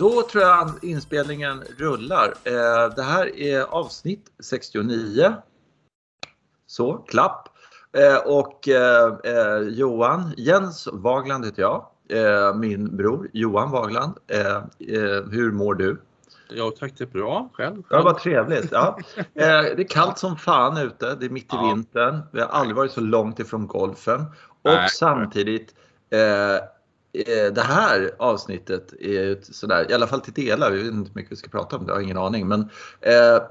Då tror jag inspelningen rullar. Eh, det här är avsnitt 69. Så, klapp. Eh, och eh, Johan, Jens Wagland heter jag. Min bror Johan Wagland. Hur mår du? Ja tack, det är bra. Själv? Ja, vad trevligt. Ja. Det är kallt som fan ute. Det är mitt i ja. vintern. Vi har aldrig varit så långt ifrån golfen. Och Nej. samtidigt Eh, det här avsnittet är ju sådär, i alla fall till delar, vi vet inte hur mycket vi ska prata om det, jag har ingen aning. Men eh,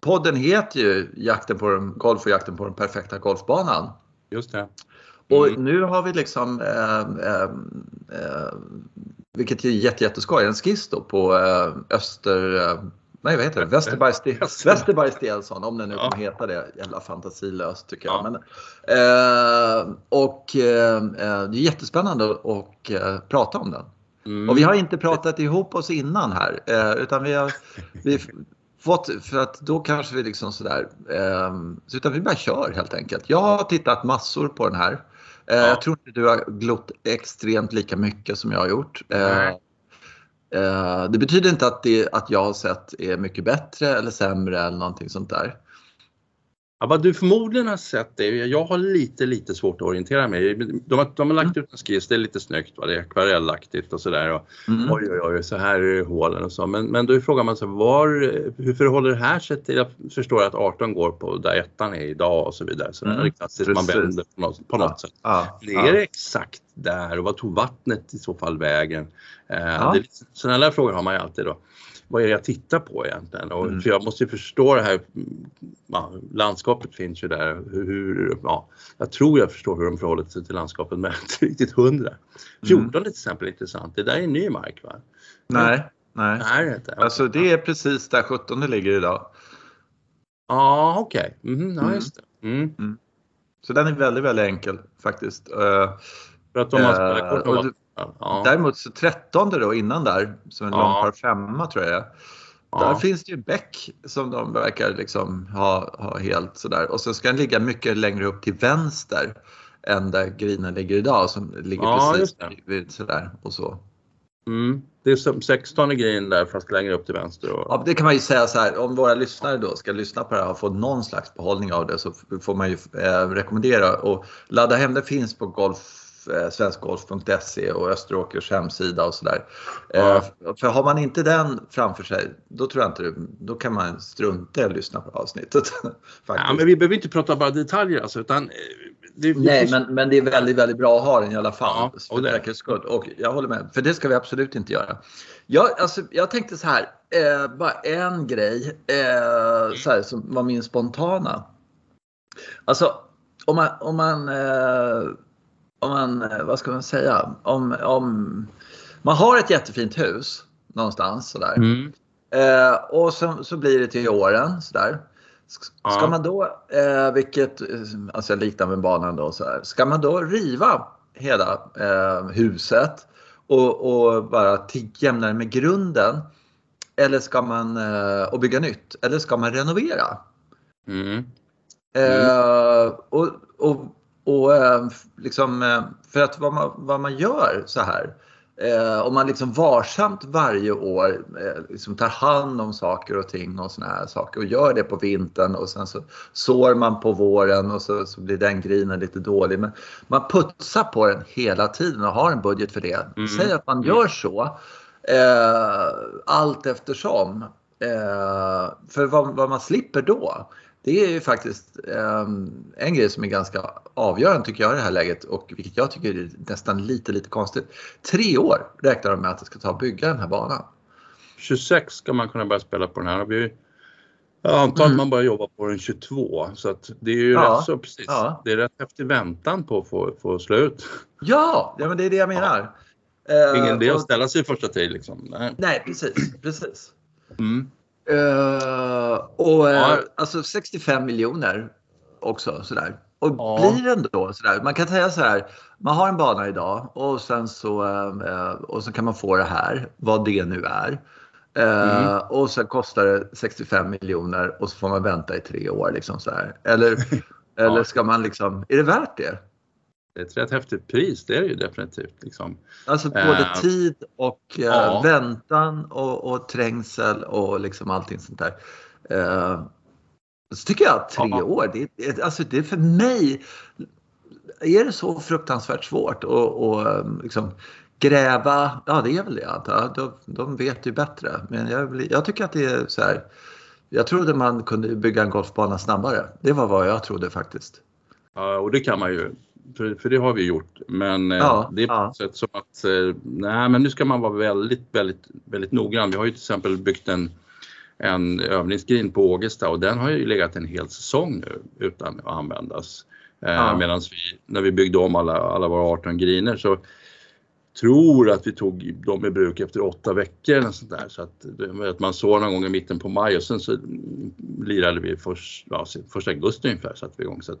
podden heter ju Jakten på den, Golf och jakten på den perfekta golfbanan. Just det. Mm. Och nu har vi liksom, eh, eh, eh vilket är jätte, jätteskoj, en skiss då på eh, Öster Nej, vad heter det? Westerberg Stensson, om den nu kommer heta det. Jävla fantasilöst tycker jag. Ja. Men, eh, och eh, det är jättespännande att eh, prata om den. Mm. Och vi har inte pratat ihop oss innan här, eh, utan vi har vi fått, för att då kanske vi liksom sådär, eh, utan vi bara kör helt enkelt. Jag har tittat massor på den här. Eh, ja. Jag tror inte du har glott extremt lika mycket som jag har gjort. Nej. Eh, det betyder inte att det att jag har sett är mycket bättre eller sämre eller någonting sånt där. Ja, vad du förmodligen har sett det, jag har lite lite svårt att orientera mig. De har, de har lagt mm. ut en skiss, det är lite snyggt, va? det är akvarellaktigt och sådär. Mm. Oj oj oj, så här är hålen och så. Men, men då frågar man sig var, hur förhåller det här sig till, jag förstår att 18 går på där ettan är idag och så vidare. Så mm. det är klassiskt, man vänder på något, på något ja. sätt. Ja. Det är ja. exakt där och vad tog vattnet i så fall vägen? Eh, ja. sådana där frågor har man ju alltid då vad är det jag tittar på egentligen? Och, mm. För jag måste ju förstå det här, ja, landskapet finns ju där. Hur, ja, jag tror jag förstår hur de förhåller sig till landskapet men inte riktigt hundra. 14 mm. till exempel är intressant, det där är ny mark va? Nej, nej. nej det alltså det är precis där 17 ligger idag. Ja okej, okay. mm, ja, just det. Mm. mm. Så den är väldigt, väldigt enkel faktiskt. För att de har spelat kort uh, Ja. Däremot så 13 då innan där, som en ja. lång par femma tror jag ja. Där finns det ju bäck som de verkar liksom ha, ha helt sådär. Och så ska den ligga mycket längre upp till vänster än där grinen ligger idag som ligger ja, precis vid sådär och så. Mm. Det är som 16 i grejen där fast längre upp till vänster. Och... Ja, det kan man ju säga så här, om våra lyssnare då ska lyssna på det här och få någon slags behållning av det så får man ju eh, rekommendera och ladda hem det finns på Golf Eh, svenskgolf.se och Österåkers hemsida och sådär. Ja. Eh, för har man inte den framför sig, då tror jag inte då kan man strunta i att lyssna på avsnittet. ja, men vi behöver inte prata bara detaljer alltså, utan eh, det, Nej, men, men det är väldigt, väldigt bra att ha den i alla fall. Ja, för säkerhets skull. Och jag håller med, för det ska vi absolut inte göra. Jag, alltså, jag tänkte så här, eh, bara en grej eh, så här, som var min spontana. Alltså, om man, om man eh, om man, eh, vad ska man säga, om, om man har ett jättefint hus någonstans sådär. Mm. Eh, och så, så blir det till åren sådär. Ska ja. man då, eh, vilket, alltså jag liknar med banan då så här. Ska man då riva hela eh, huset och, och bara jämna med grunden? Eller ska man, eh, och bygga nytt? Eller ska man renovera? Mm. Mm. Eh, och, och och eh, liksom, eh, för att vad man, vad man gör så här, eh, om man liksom varsamt varje år liksom tar hand om saker och ting och såna här saker och gör det på vintern och sen så sår man på våren och så, så blir den grinen lite dålig. Men man putsar på den hela tiden och har en budget för det. Mm. Säg att man mm. gör så eh, allt eftersom. Eh, för vad, vad man slipper då det är ju faktiskt um, en grej som är ganska avgörande tycker jag i det här läget och vilket jag tycker är nästan lite, lite konstigt. Tre år räknar de med att det ska ta att bygga den här banan. 26 ska man kunna börja spela på den här. Vi, jag antar mm. att man börjar jobba på den 22 så att det är ju ja, rätt så precis. Ja. Det är rätt häftig väntan på att få, få slå ut. Ja, ja men det är det jag menar. Ja. Ingen idé uh, att ställa sig i första tid liksom. Nej, Nej precis. precis. Mm. Uh, och ja. uh, alltså 65 miljoner också sådär. Och ja. blir den då sådär, man kan säga så här, man har en bana idag och sen så, uh, och så kan man få det här, vad det nu är. Mm. Och sen kostar det 65 miljoner och så får man vänta i tre år liksom så här. Eller, ja. eller ska man liksom, är det värt det? Det är ett rätt häftigt pris, det är det ju definitivt. Liksom. Alltså både uh, tid och uh, ja. väntan och, och trängsel och liksom allting sånt där. Uh, så tycker jag att tre ja. år, det, det, alltså det är för mig är det så fruktansvärt svårt att liksom gräva, ja det är väl det antar de, de vet ju bättre. Men jag, jag tycker att det är så här, jag trodde man kunde bygga en golfbana snabbare. Det var vad jag trodde faktiskt. Ja, och det kan man ju. För, för det har vi gjort. Men eh, ja, det är på ja. sätt som att eh, nej, men nu ska man vara väldigt, väldigt, väldigt noggrann. Vi har ju till exempel byggt en, en övningsgrin på Ågesta och den har ju legat en hel säsong nu utan att användas. Eh, ja. Medan vi, när vi byggde om alla, alla våra 18 griner så tror att vi tog dem i bruk efter åtta veckor eller sånt där. Så att, att man såg någon gång i mitten på maj och sen så lirade vi först, ja, första augusti ungefär satte vi igång. Så att,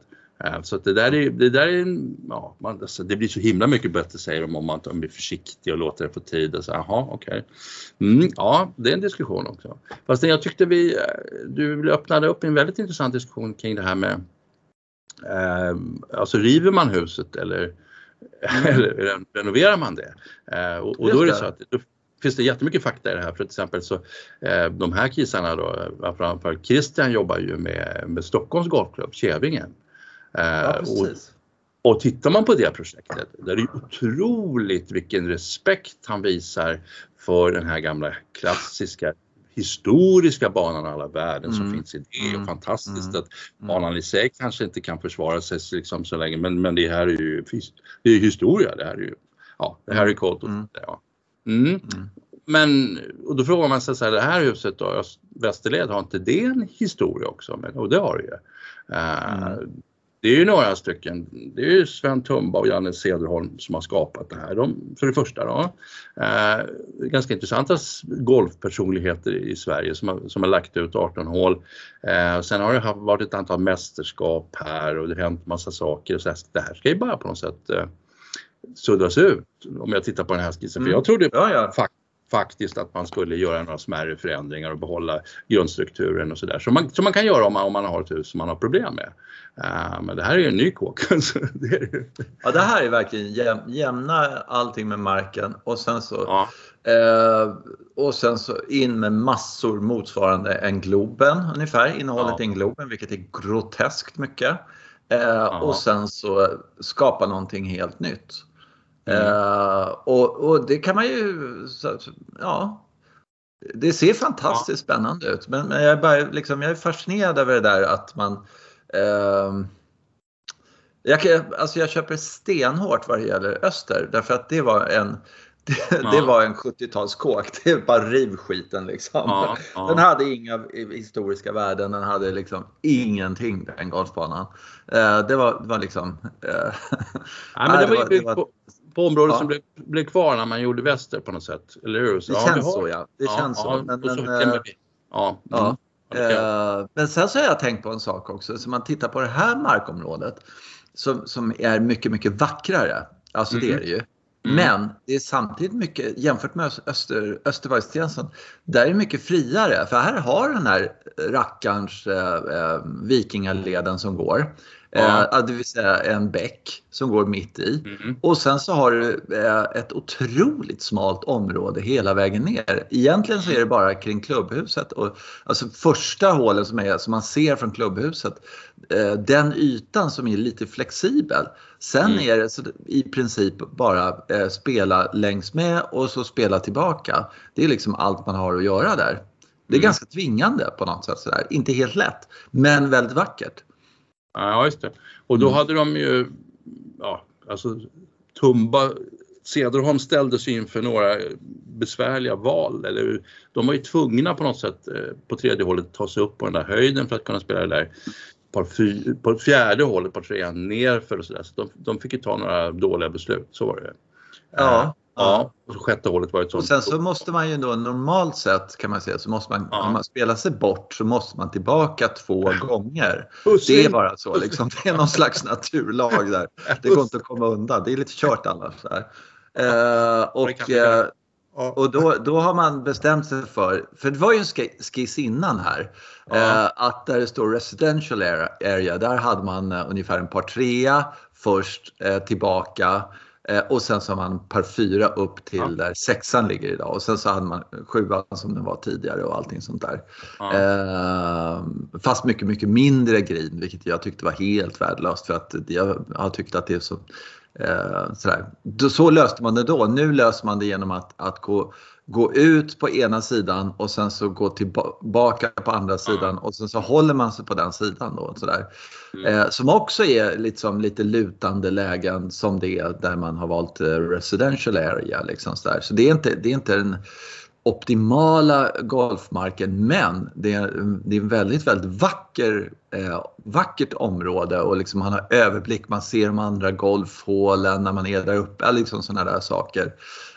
så att det där är, det där är, ja, man, alltså, det blir så himla mycket bättre säger de om man, är försiktig och låter det få tid och så, jaha okej. Okay. Mm, ja, det är en diskussion också. Fast jag tyckte vi, eh, du öppnade upp en väldigt intressant diskussion kring det här med, eh, alltså river man huset eller eller renoverar man det? Eh, och, och då är det så att då finns det jättemycket fakta i det här. För till exempel så eh, de här kissarna då, framförallt Christian jobbar ju med, med Stockholms Golfklubb, Kävingen. Eh, ja, och, och tittar man på det projektet, där är det otroligt vilken respekt han visar för den här gamla klassiska historiska banan alla värden mm. som finns i det. Och mm. fantastiskt mm. att banan i sig kanske inte kan försvara sig liksom så länge men, men det här är ju det är historia. Det här är ju, ja, det här är coolt. Mm. Ja. Mm. mm. Men och då frågar man sig så här, det här huset då, Västerled, har inte det en historia också? Men, och det har det ju. Uh, det är ju några stycken. Det är ju Sven Tumba och Janne Cederholm som har skapat det här. De, för det första då, eh, ganska intressanta golfpersonligheter i Sverige som har, som har lagt ut 18 hål. Eh, sen har det varit ett antal mästerskap här och det har hänt massa saker. Så här, det här ska ju bara på något sätt eh, suddas ut om jag tittar på den här skissen. Mm. För jag trodde ja, ja faktiskt att man skulle göra några smärre förändringar och behålla grundstrukturen och sådär. Som man, som man kan göra om man, om man har ett hus som man har problem med. Uh, men det här är ju en ny kåk. det är... Ja det här är verkligen jäm, jämna allting med marken och sen så ja. eh, och sen så in med massor motsvarande en Globen ungefär, innehållet ja. i en Globen vilket är groteskt mycket. Eh. Och sen så skapa någonting helt nytt. Mm. Uh, och, och, det kan man ju, så, ja. Det ser fantastiskt ja. spännande ut men, men, jag, är bara, liksom, jag är fascinerad över det där att man uh, jag, alltså jag köper stenhårt vad det gäller Öster därför att det var en det, ja. det var en 70-talskåk. Det är bara riv skiten liksom. Ja, ja. Den hade inga historiska värden. Den hade liksom ingenting den golfbanan. Uh, det, var, det var liksom... Uh, Nej, men det, var, det var, på området ja. som blev, blev kvar när man gjorde väster på något sätt, eller hur? Så, det ja, känns så ja. Det ja, känns så. Men, men, äh, ja. Mm. men sen så har jag tänkt på en sak också. Så man tittar på det här markområdet som, som är mycket, mycket vackrare. Alltså mm. det är det ju. Mm. Men det är samtidigt mycket, jämfört med Öster, Österbergsgränsen, där är det mycket friare. För här har den här rackarns eh, eh vikingaleden som går. Ja. Eh, det vill säga en bäck som går mitt i. Mm. Och sen så har du eh, ett otroligt smalt område hela vägen ner. Egentligen så är det bara kring klubbhuset. Och, alltså första hålet som, är, som man ser från klubbhuset, eh, den ytan som är lite flexibel. Sen mm. är det så, i princip bara spela längs med och så spela tillbaka. Det är liksom allt man har att göra där. Det är mm. ganska tvingande på något sätt. Sådär. Inte helt lätt, men väldigt vackert. Ja, just det. Och då mm. hade de ju, ja, alltså Tumba, Cederholm ställdes inför några besvärliga val. Eller, de var ju tvungna på något sätt eh, på tredje hålet ta sig upp på den där höjden för att kunna spela det där par fy, på fjärde hålet, par trean nerför och sådär. Så de, de fick ju ta några dåliga beslut, så var det. Ja. Ja, och så sjätte hålet var ett sånt. Och sen så måste man ju då normalt sett kan man säga så måste man, ja. om man spelar sig bort så måste man tillbaka två gånger. Det är bara så liksom. Det är någon slags naturlag där. Det går inte att komma undan. Det är lite kört annars. Där. Uh, och uh, och då, då har man bestämt sig för, för det var ju en skiss innan här, ja. uh, att där det står residential area, där hade man ungefär en par trea först eh, tillbaka eh, och sen så har man par fyra upp till ja. där sexan ligger idag och sen så hade man sjuan som den var tidigare och allting sånt där. Ja. Eh, fast mycket, mycket mindre green vilket jag tyckte var helt värdelöst för att jag har tyckt att det är så Eh, sådär. Så löste man det då. Nu löser man det genom att, att gå, gå ut på ena sidan och sen så gå tillbaka på andra sidan och sen så håller man sig på den sidan. Då, sådär. Mm. Eh, som också är liksom lite lutande lägen som det är där man har valt eh, residential area. Liksom sådär. Så det är inte, det är inte en optimala golfmarken men det är, det är en väldigt, väldigt vacker, eh, vackert område och liksom man har överblick, man ser de andra golfhålen när man är där uppe, liksom sådana där saker.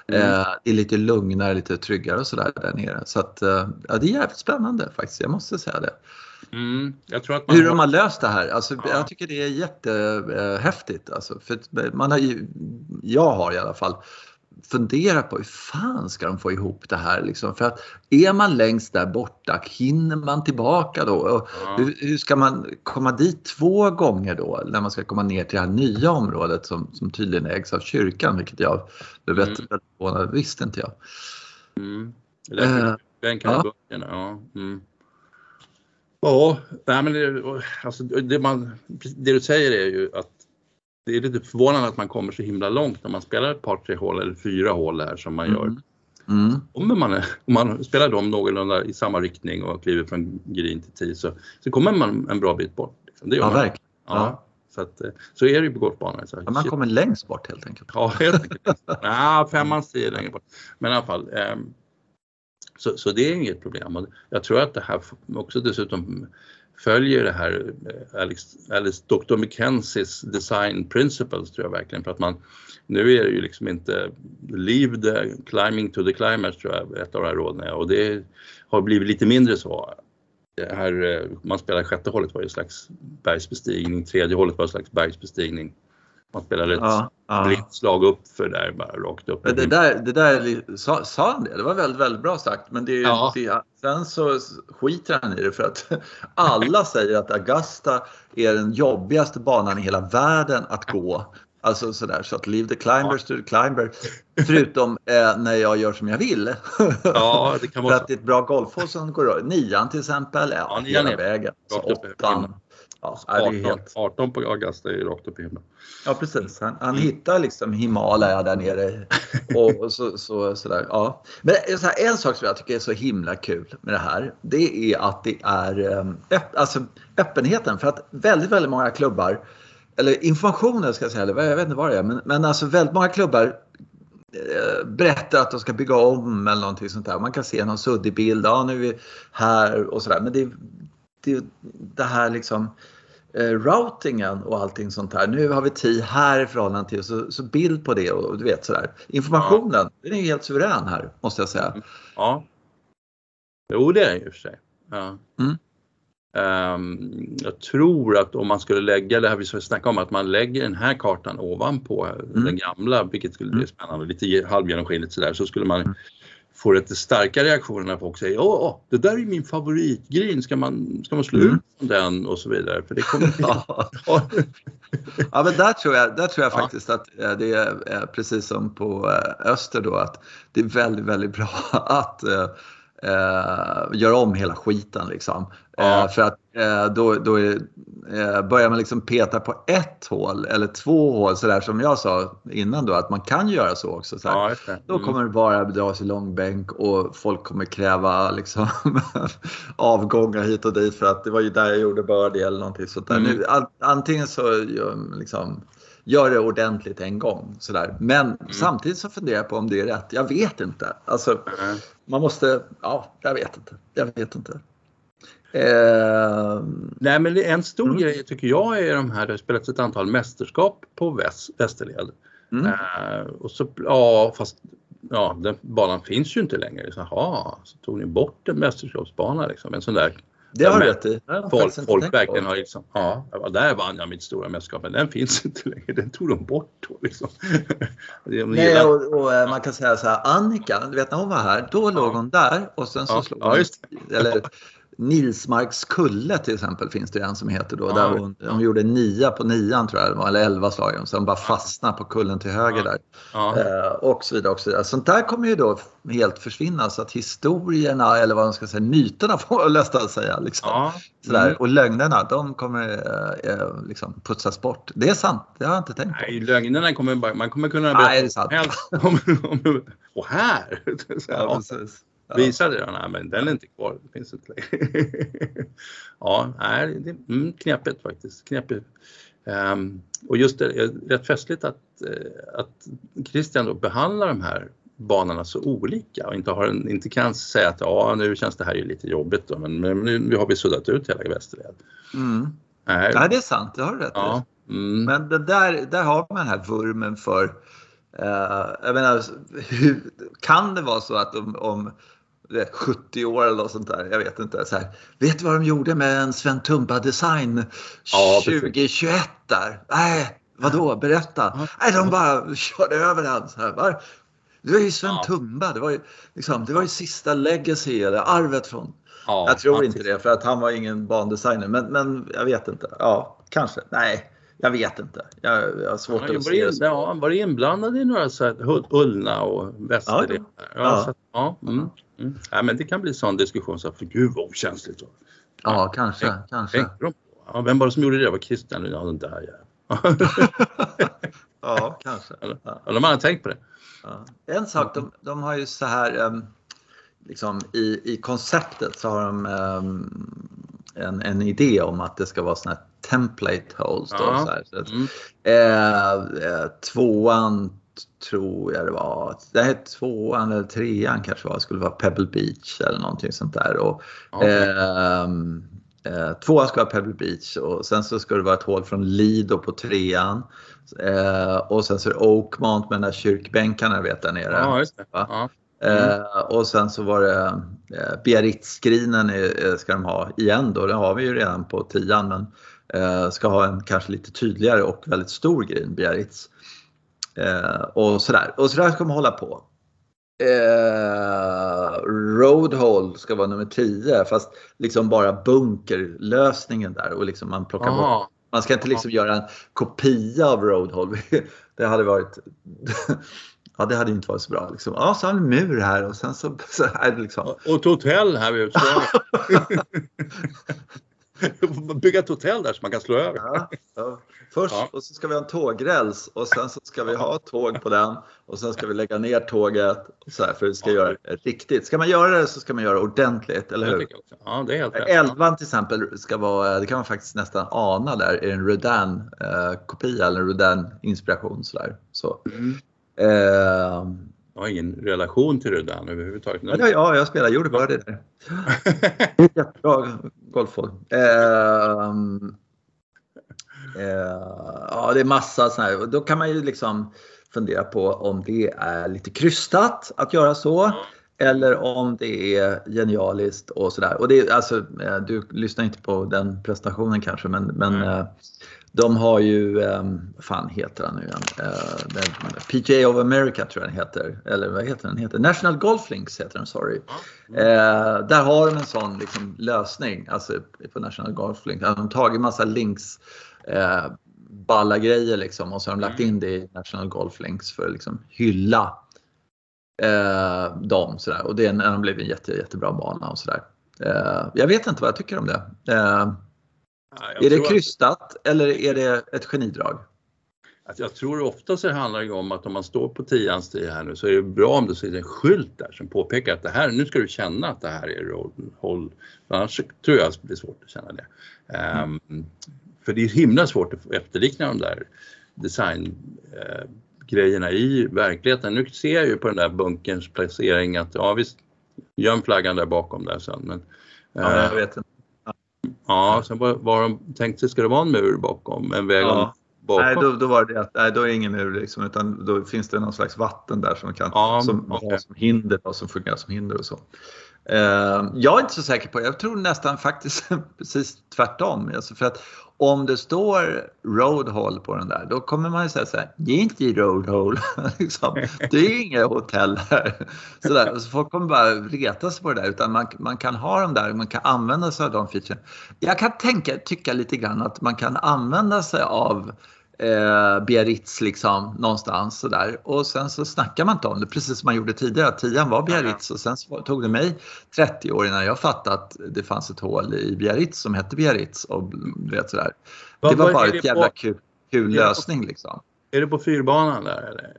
Mm. Eh, det är lite lugnare, lite tryggare och sådär där nere. Så att, eh, ja, det är jävligt spännande faktiskt, jag måste säga det. Mm, Hur har... de har löst det här. Alltså, ja. Jag tycker det är jättehäftigt. Alltså, för man har ju, jag har i alla fall fundera på hur fan ska de få ihop det här? Liksom? För att är man längst där borta, hinner man tillbaka då? Och ja. hur, hur, ska man komma dit två gånger då när man ska komma ner till det här nya området som, som tydligen ägs av kyrkan, vilket jag blev mm. väldigt förvånad, visste inte jag. Mm. Det bänkarna ja. böckerna, ja. Mm. Ja, nej men det, alltså det, man, det du säger är ju att det är lite förvånande att man kommer så himla långt när man spelar ett par, tre hål eller fyra hål här som man gör. Mm. Mm. Om, man, om man spelar dem någorlunda i samma riktning och kliver från green till tee så, så kommer man en bra bit bort. Liksom. Det gör ja, man. verkligen. Ja. ja. Så, att, eh, så är det ju på golfbanan. Så, ja, man kommer längst bort helt enkelt. Ja, helt enkelt. ja, femman är längre bort. Men i alla fall. Eh, så, så det är inget problem. Och jag tror att det här också dessutom följer det här eh, Alex, Alice, Dr. McKenzie's design principles tror jag verkligen för att man nu är det ju liksom inte leave the climbing to the climbers tror jag ett av de här råden är och det har blivit lite mindre så. Det här, eh, man spelar sjätte hållet var ju en slags bergsbestigning, tredje hållet var en slags bergsbestigning man spelar ett ja, ja. slag upp för där bara rakt upp. det där, det där sa, sa han det? Det var väldigt, väldigt bra sagt. Men det är, ja. det, sen så skiter han i det för att alla säger att Augusta är den jobbigaste banan i hela världen att gå. Alltså sådär, så att leave the climbers ja. to the climber. Förutom eh, när jag gör som jag vill. Ja, det kan vara För att det är ett bra golfhål som går Nian till exempel, ja, ja nian hela vägen. Så åttan. Ja, 18, helt... 18 på Augusta är ju rakt upp i himlen. Ja precis, han, han hittar liksom Himalaya där nere. Och, och så, så, sådär, ja. Men så här, en sak som jag tycker är så himla kul med det här, det är att det är ehm, öpp, alltså, öppenheten. För att väldigt, väldigt många klubbar, eller informationen ska jag säga, eller jag vet inte vad det är, men, men alltså väldigt många klubbar eh, berättar att de ska bygga om eller någonting sånt där. Man kan se någon suddig bild, ja nu är vi här och sådär. Men det, det, det här liksom eh, routingen och allting sånt här. Nu har vi 10 här i förhållande till, så, så bild på det och du vet sådär. Informationen, ja. den är helt suverän här måste jag säga. Ja. Jo, det är den i och för sig. Ja. Mm. Um, jag tror att om man skulle lägga det här vi snackade om, att man lägger den här kartan ovanpå mm. den gamla, vilket skulle bli mm. spännande, lite halvgenomskinligt sådär, så skulle man mm får lite starka reaktioner när folk säger ja, det där är min favoritgrin, ska man, ska man slå mm. ut den och så vidare. För det kommer ja. ja, men där tror jag, där tror jag ja. faktiskt att eh, det är precis som på eh, Öster då att det är väldigt, väldigt bra att eh, göra om hela skiten liksom. Ja. Eh, för att eh, då, då är, eh, börjar man liksom peta på ett hål eller två hål sådär som jag sa innan då att man kan göra så också. Så ja, mm. Då kommer det bara dras i långbänk och folk kommer kräva liksom avgångar hit och dit för att det var ju där jag gjorde birdie eller någonting sånt där. Mm. Nu, antingen så liksom, gör det ordentligt en gång. Sådär. Men mm. samtidigt så funderar jag på om det är rätt. Jag vet inte. Alltså, mm. Man måste, ja, jag vet inte. Jag vet inte. Eh... Nej men en stor mm. grej tycker jag är de här, det har spelats ett antal mästerskap på väst, Västerled. Mm. Eh, och så, ja fast ja, den banan finns ju inte längre. Så, aha, så tog ni bort en mästerskapsbana liksom, en sån där det har du rätt i. Folk, folk verkligen har liksom, ja, där vann jag mitt stora mästerskap, men den finns inte längre. Den tog de bort då liksom. Nej, och, och, eh, man kan säga så här, Annika, du vet när hon var här, då låg hon där och sen så ja, slog hon, eller Nilsmarks kulle till exempel finns det en som heter då. Ja, där hon, ja. hon gjorde nia på nian tror jag eller elva slag. Så de bara fastnade på kullen till höger där. Ja. Eh, och så vidare. Och så vidare. Sånt där kommer ju då helt försvinna så att historierna eller vad man ska säga, myterna får man nästan säga. Liksom. Ja. Sådär. Mm. Och lögnerna de kommer eh, eh, liksom putsas bort. Det är sant, det har jag inte tänkt på. Nej, lögnerna kommer bara, man kommer kunna berätta Nej, det är sant. Om, om, och här! Så, ja, precis. Ja. Visade den? Nej, men den är inte kvar. Det finns inte längre. ja, nej, det är mm, knepigt faktiskt. Knepigt. Um, och just det, är rätt festligt att, uh, att Christian då behandlar de här banorna så olika och inte, har en, inte kan säga att ja, nu känns det här ju lite jobbigt då, men, men nu har vi suddat ut hela Västerled. Mm. Nej. Ja, det är sant, det har du rätt ja. Mm. Men det där, där har man den här vurmen för uh, jag menar, hur, kan det vara så att om, om 70 år eller något sånt där. Jag vet inte. Så här. Vet du vad de gjorde med en Sven Tumba design ja, 2021 där? Nej, vadå? Berätta. Nej, de bara körde över den. Så här. Det var ju Sven ja. Tumba. Det var ju, liksom, det var ju sista legacy eller arvet från Ja, jag tror inte det för att han var ingen bandesigner. Men, men jag vet inte. Ja, kanske. Nej, jag vet inte. Jag, jag har svårt ja, att se det. Ja, han var inblandad i några så här, Ullna och Västerled. Ja, ja. ja, så, ja mm. Mm. Ja, men det kan bli sån diskussion, så för gud vad okänsligt. Ja, ja kanske. Tänk, kanske. Tänk ja, vem var det som gjorde det? Var Christian. Ja, den där ja. ja, kanske. Eller, ja. man har tänkt på det. En sak, de, de har ju så här um, liksom i, i konceptet så har de um, en, en idé om att det ska vara såna här template holes. Då, ja. så här. Så att, mm. eh, eh, tvåan tror jag det var. Det här tvåan eller trean kanske var, skulle vara Pebble Beach eller någonting sånt där. Och, okay. Ehm, eh, tvåan ska vara Pebble Beach och sen så ska det vara ett hål från Lido på trean. Eh, och sen så är det Oakmont med den där kyrkbänkarna vet där nere. Ja, just det. Ja. Mm. Eh, och sen så var det eh, Biarritz-screenen ska de ha igen då. Det har vi ju redan på tian men eh, ska ha en kanske lite tydligare och väldigt stor green, Biarritz. Eh, och sådär. Och sådär ska man hålla på. Eh, Roadhole ska vara nummer 10 fast liksom bara bunkerlösningen där och liksom man plockar bort. Man ska inte liksom göra en kopia av Roadhole. Det hade varit Ja, det hade inte varit så bra. Liksom. Ja, så har en mur här och sen så... så här, liksom. Och ett hotell här vid utgången. Bygga ett hotell där så man kan slå över. Ja, ja. Först ja. och så ska vi ha en tågräls och sen så ska vi ha tåg på den och sen ska vi lägga ner tåget så här, för vi ska göra det riktigt. Ska man göra det så ska man göra det ordentligt, eller hur? Ja, det är helt rätt. Elvan till exempel ska vara, det kan man faktiskt nästan ana där, är en Rodin-kopia eh, eller en Rodin-inspiration. Så, så. Mm. Eh, jag har ingen relation till Ruddan överhuvudtaget. Ja, ja, jag spelar jordbördig där. Jättebra golfhål. Eh, eh, ja, det är massa sådana här. Då kan man ju liksom fundera på om det är lite krystat att göra så. Eller om det är genialiskt och sådär. Och det är, alltså, eh, du lyssnar inte på den presentationen kanske men, men mm. De har ju, um, fan heter han nu igen? Uh, PGA of America tror jag den heter. Eller vad heter den? Heter? National Golf Links heter den, sorry. Mm. Uh, där har de en sån liksom, lösning, alltså på National Golf Links. De har tagit massa links, uh, balla grejer liksom och så har de lagt mm. in det i National Golf Links för att liksom, hylla uh, dem. Sådär. Och det har blivit en jätte, jättebra bana och sådär. Jag vet inte vad jag tycker om det. Uh, är det krystat att... eller är det ett genidrag? Jag tror ofta så handlar det om att om man står på tians tid här nu så är det bra om det sitter en skylt där som påpekar att det här, nu ska du känna att det här är roll. Annars tror jag att det blir svårt att känna det. Mm. Um, för det är himla svårt att efterlikna de där designgrejerna uh, i verkligheten. Nu ser jag ju på den där bunkerns placering att ja visst, göm flaggan där bakom där sen. Men, uh, ja, jag vet inte. Ja, sen var, var de tänkt sig, ska det vara en mur bakom? En väg ja. bakom? Nej, då, då var det att, nej, då är det ingen mur liksom, utan då finns det någon slags vatten där som kan, ja, som, okay. som hinder och som fungerar som hinder och så. Eh, jag är inte så säker på, jag tror nästan faktiskt precis tvärtom. Alltså för att om det står roadhall på den där, då kommer man ju säga så här, det är inte roadhall, liksom. Det är inget hotell här. Så där. Och så folk kommer bara reta sig på det där, utan man, man kan ha dem där, man kan använda sig av de featuren. Jag kan tänka, tycka lite grann att man kan använda sig av eh, Biarritz liksom någonstans sådär. Och sen så snackar man inte om det precis som man gjorde tidigare. Tian var Biarritz och sen så tog det mig 30 år innan jag fattade att det fanns ett hål i Biarritz som hette Biarritz och vet sådär. Vad, det var bara ett jävla kul, kul lösning liksom. Är det på fyrbanan där eller?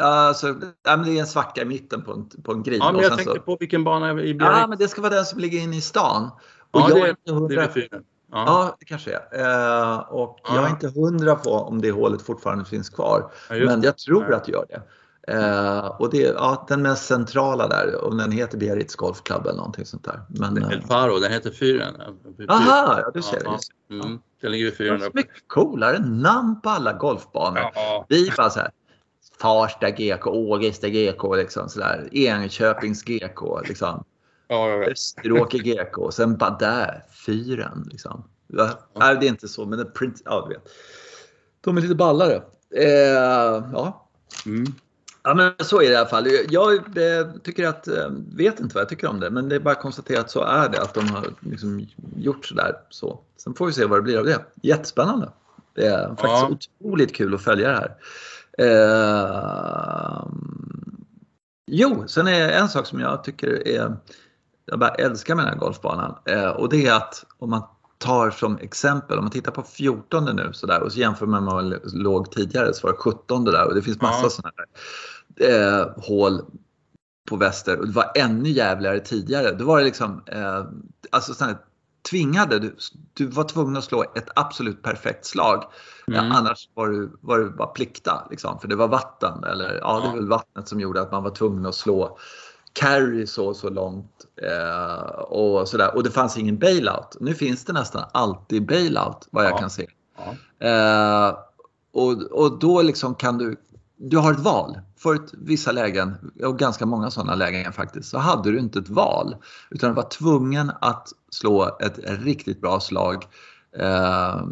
Alltså, ja, men det är en svacka i mitten på en, på en grill. Ja, men jag tänkte så... på vilken bana i Biarritz? Ja, men det ska vara den som ligger inne i stan. Och ja, jag det, är 100... det är. Ja. ja, det kanske är. Eh, och ja. jag är inte hundra på om det hålet fortfarande finns kvar. Ja, men jag tror att det gör det. Eh, och det är ja, den mest centrala där och den heter Biarritz Golf Club eller någonting sånt där. Men, El Faro, den heter fyren. Aha, ja du ser det. Mm, den ligger vid fyren. Det är mycket coolare namn på alla golfbanor. Ja. Vi bara så här, Farsta GK, Ågesta GK, liksom sådär. Enköpings GK, liksom. Ja, Österåker GK och sen bara där, fyren. Liksom. Ja, nej, det är inte så, men det print, ja, du vet. De är lite ballare. Eh, ja. Mm. ja, men så är det i alla fall. Jag eh, tycker att, eh, vet inte vad jag tycker om det, men det är bara att konstatera att så är det. Att de har liksom gjort sådär. Så. Sen får vi se vad det blir av det. Jättespännande. Det är faktiskt ja. otroligt kul att följa det här. Eh, jo, sen är en sak som jag tycker är jag bara älskar med den här golfbanan. Eh, och det är att om man tar som exempel, om man tittar på 14 nu så där, och så jämför man med vad man låg tidigare så var det 17 där och det finns massa ja. sådana här eh, hål på väster och det var ännu jävligare tidigare. Då var det liksom, eh, alltså sådana tvingade, du, du var tvungen att slå ett absolut perfekt slag. Mm. Ja, annars var du, var du bara plikta liksom, för det var vatten eller ja, det var väl vattnet som gjorde att man var tvungen att slå carry så så långt eh, och sådär. Och det fanns ingen bailout. Nu finns det nästan alltid bailout vad jag ja. kan se. Ja. Eh, och, och då liksom kan du, du har ett val. Förut vissa lägen, och ganska många sådana lägen faktiskt, så hade du inte ett val. Utan du var tvungen att slå ett riktigt bra slag. Eh,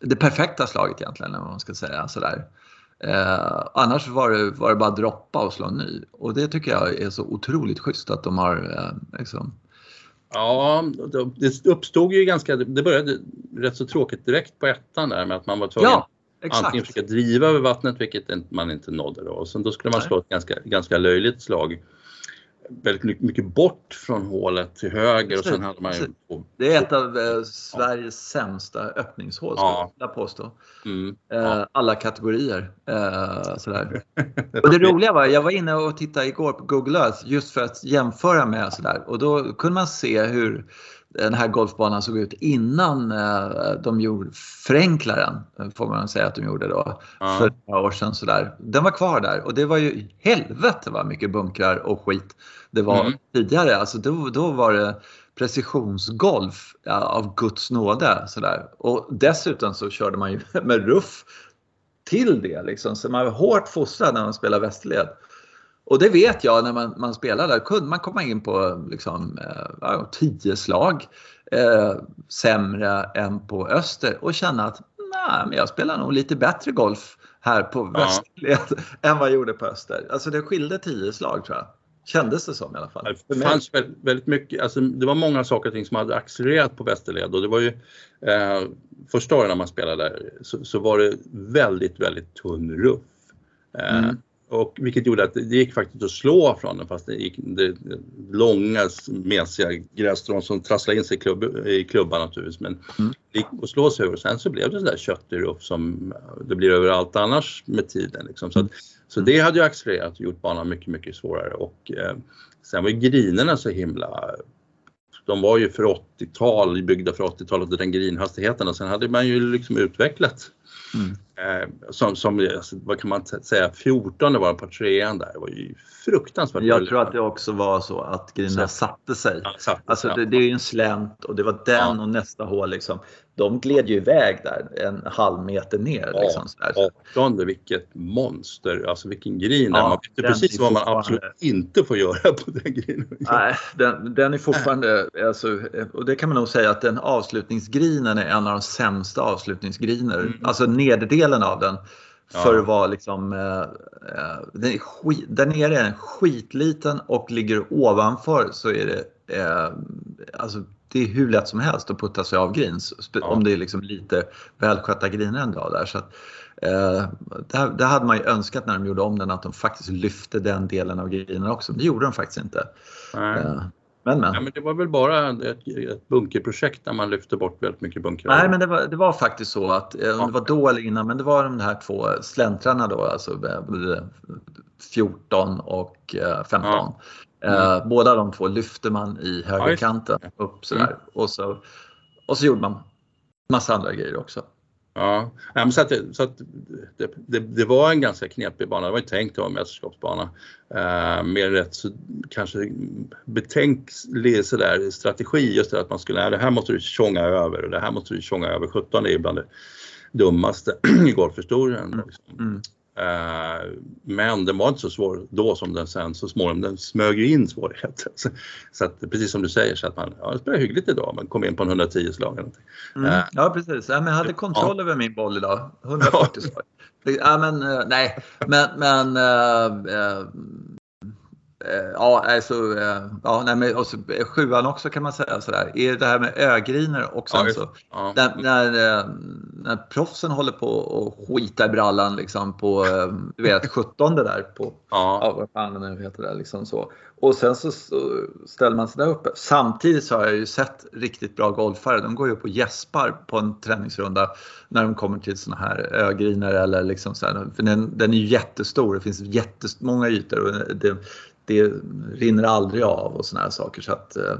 det perfekta slaget egentligen, om man ska säga sådär. Eh, annars var det, var det bara droppa och slå en ny. Och det tycker jag är så otroligt schysst att de har eh, liksom... Ja, det uppstod ju ganska, det började rätt så tråkigt direkt på ettan där med att man var tvungen ja, antingen försöka driva över vattnet vilket man inte nådde då. Och sen då skulle man slå ett ganska, ganska löjligt slag väldigt mycket bort från hålet till höger och sen hade man ju... Det är ett av eh, Sveriges sämsta öppningshål ja. skulle jag påstå. Mm, eh, ja. Alla kategorier. Eh, sådär. och det roliga var, jag var inne och tittade igår på Google Earth just för att jämföra med sådär och då kunde man se hur den här golfbanan såg ut innan eh, de gjorde förenklaren, får man säga att de gjorde då, ja. för några år sedan. Sådär. Den var kvar där och det var ju helvete vad mycket bunkrar och skit det var mm. tidigare. Alltså då, då var det precisionsgolf ja, av Guds nåde. Sådär. Och dessutom så körde man ju med ruff till det. Liksom. Så man var hårt fostrad när man spelade västerled. Och det vet jag när man, man spelar där, kunde man komma in på liksom, eh, tio slag eh, sämre än på öster och känna att nej, men jag spelar nog lite bättre golf här på ja. än vad jag gjorde på öster. Alltså det skilde tio slag tror jag. Kändes det som i alla fall. Det fanns väldigt mycket, alltså det var många saker och ting som hade accelererat på västerled och det var ju eh, första åren när man spelade där så, så, var det väldigt, väldigt tunn ruff. Eh, mm. Och vilket gjorde att det gick faktiskt att slå från den fast det gick det, långa mesiga grässtrån som trasslade in sig i, klubb, i klubban naturligtvis. Men mm. det gick att slå sig över. Sen så blev det sådär köttig ruff som det blir överallt annars med tiden. Liksom. Så, att, så det hade ju accelererat och gjort banan mycket, mycket svårare. Och eh, sen var ju grinerna så himla de var ju för 80-tal, byggda för 80-talet och den grinhastigheten och sen hade man ju liksom utvecklat Mm. Eh, som, som, alltså, vad kan man säga, 14 var på trean där. Det var ju fruktansvärt. Jag tror att det också var så att grinerna satte sig. Ja, satte alltså det, det, är ju en slänt och det var den ja. och nästa hål liksom. De gled ju iväg där en halv meter ner. Ja, liksom. 18, vilket monster, alltså vilken green. Ja, man vet precis vad man absolut inte får göra på den grinen. Nej, den, den är fortfarande, alltså, och det kan man nog säga att den avslutningsgrinen är en av de sämsta avslutningsgriner. Mm. Alltså nederdelen av den för att vara liksom, eh, eh, den är skit, där nere är den skitliten och ligger ovanför så är det, eh, alltså det är hur lätt som helst att putta sig av greens. Ja. Om det är liksom lite välskötta griner ändå där. Så att, eh, det, det, hade man ju önskat när de gjorde om den att de faktiskt lyfte den delen av grinerna också. Men det gjorde de faktiskt inte. Eh, men, men. Ja, men det var väl bara ett, ett bunkerprojekt där man lyfte bort väldigt mycket bunker? Nej, men det var, det var faktiskt så att, eh, ja. det var då eller innan, men det var de här två släntrarna då, alltså 14 och 15. Mm. Båda de två lyfte man i högerkanten upp sådär. Mm. Och, så, och så gjorde man massa andra grejer också. Ja, så, att, det, så att det, det, det, var en ganska knepig bana. Det var ju tänkt att vara en mästerskapsbana. Eh, med rätt så kanske betänklig sådär strategi just det att man skulle, det här måste du tjonga över och det här måste du tjonga över. 17 är bland det dummaste i golfhistorien. Mm. Liksom. Mm. Eh, men den var inte så svår då som den sen så småningom, den smög in svårigheter. Så, att, precis som du säger, så att man ja, spelar hyggligt idag men kom in på en 110 slag. Mm. Uh, ja precis, ja, men jag hade kontroll ja. över min boll idag. 140 slag. Ja, men uh, nej, men, men Eh, ja, alltså, eh, ja, nej, men, och så, eh, sjuan också kan man säga sådär. Är det här med ögriner och sen ja, så ja. när, när, när proffsen håller på och skita i brallan liksom på, du vet, 17 där på, ja, ja vad fan det nu heter det liksom så. Och sen så, så ställer man sig där uppe. Samtidigt så har jag ju sett riktigt bra golfare. De går ju upp och gäspar på en träningsrunda när de kommer till såna här ögriner eller liksom så här, för den, den är ju jättestor. Det finns jättemånga ytor och det, det rinner aldrig av och såna här saker. Så att, eh,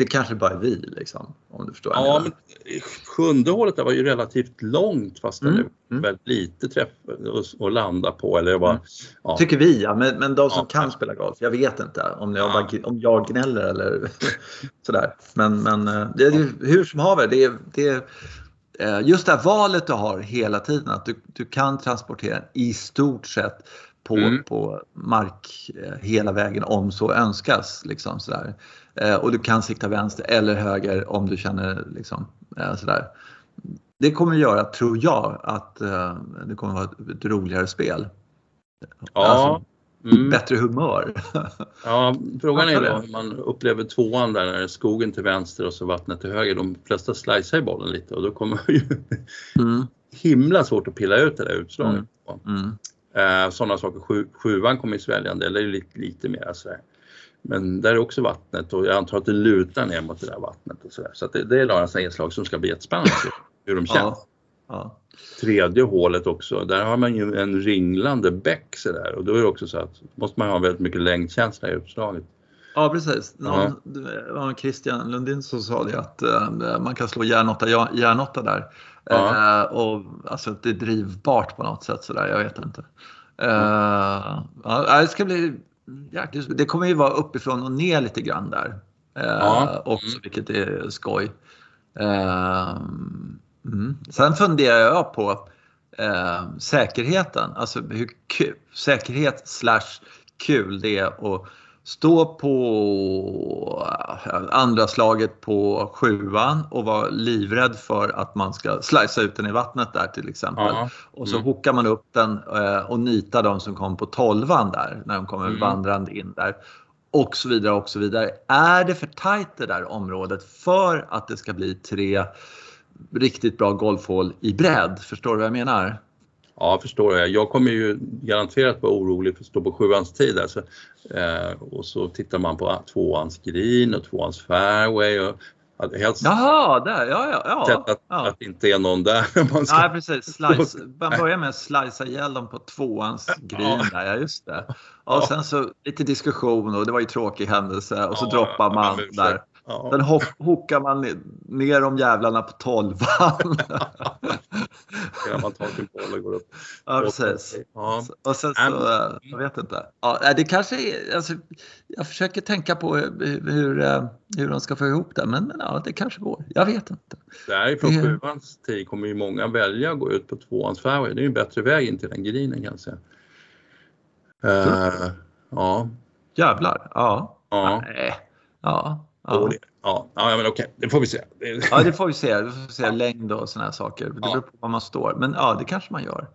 det kanske bara är vi liksom, om du förstår. Ja, men sjunde hålet var ju relativt långt fast mm. det är mm. väldigt lite träff att landa på. Eller bara, mm. ja. Tycker vi, ja. Men, men de som ja. kan spela golf, jag vet inte om jag, bara, om jag gnäller eller sådär. Men, men eh, det är hur som haver, det är, det är eh, just det här valet du har hela tiden, att du, du kan transportera i stort sett på, mm. på mark eh, hela vägen om så önskas. Liksom, sådär. Eh, och du kan sikta vänster eller höger om du känner liksom, eh, sådär. Det kommer göra, tror jag, att det kommer vara ett roligare spel. Ja. Alltså, mm. Bättre humör. Ja, frågan är då hur man upplever tvåan där när skogen till vänster och så vattnet till höger. De flesta slicear i bollen lite och då kommer ju mm. himla svårt att pilla ut det där utslaget. Mm. Eh, sådana saker. Sju, sjuan kommer i sväljande eller lite, lite mer sådär. Men där är också vattnet och jag antar att det lutar ner mot det där vattnet och sådär. Så det, det är några inslag som ska bli jättespännande hur de känns. Ja, ja. Tredje hålet också, där har man ju en ringlande bäck sådär och då är det också så att måste man ha väldigt mycket längdkänsla i uppslaget. Ja precis. Någon, ja. Christian Lundin som sa det att uh, man kan slå järnåtta, järnåtta där. Ja. Uh, och alltså det är drivbart på något sätt sådär, jag vet inte. Uh, ja, det ska bli det kommer ju vara uppifrån och ner lite grann där. Ja. Också, vilket är skoj. Mm. Sen funderar jag på säkerheten, alltså hur kul, säkerhet slash kul det är att stå på andra slaget på sjuan och vara livrädd för att man ska slicea ut den i vattnet där till exempel. Mm. Och så hookar man upp den eh, och nitar de som kom på tolvan där när de kommer mm. vandrande in där. Och så vidare och så vidare. Är det för tajt det där området för att det ska bli tre riktigt bra golfhål i bredd? Förstår du vad jag menar? Ja, förstår jag. Jag kommer ju garanterat vara orolig för att stå på sjuans tid. Alltså. Eh, och så tittar man på tvåans green och tvåans fairway. Och, helst Jaha, där, ja, ja. ja, att, ja. att det inte är någon där. Man ska... Nej, precis. Slice, man börjar med att slicea ihjäl dem på tvåans green där, ja just det. Och ja. sen så lite diskussion och det var ju tråkig händelse och så ja, droppar man där. Ja. Sen hookar man ner de jävlarna på tolvan. Innan man tar sin boll och går upp. Ja, precis. Ja. Och sen så, mm. jag vet inte. Ja, det kanske är, alltså, jag försöker tänka på hur, hur de ska få ihop det, men, men ja, det kanske går. Jag vet inte. Där från sjuans tid kommer ju många välja att gå ut på tvåans fairway. Det är ju en bättre väg in till den grinen kan jag säga. Uh, ja. Jävlar, ja. Ja. Nej. Ja. Ja. Ja, ja men okej, det får vi se. Ja, det får vi se. Vi får se ja. längd och sådana här saker. Det beror på var man står. Men ja, det kanske man gör.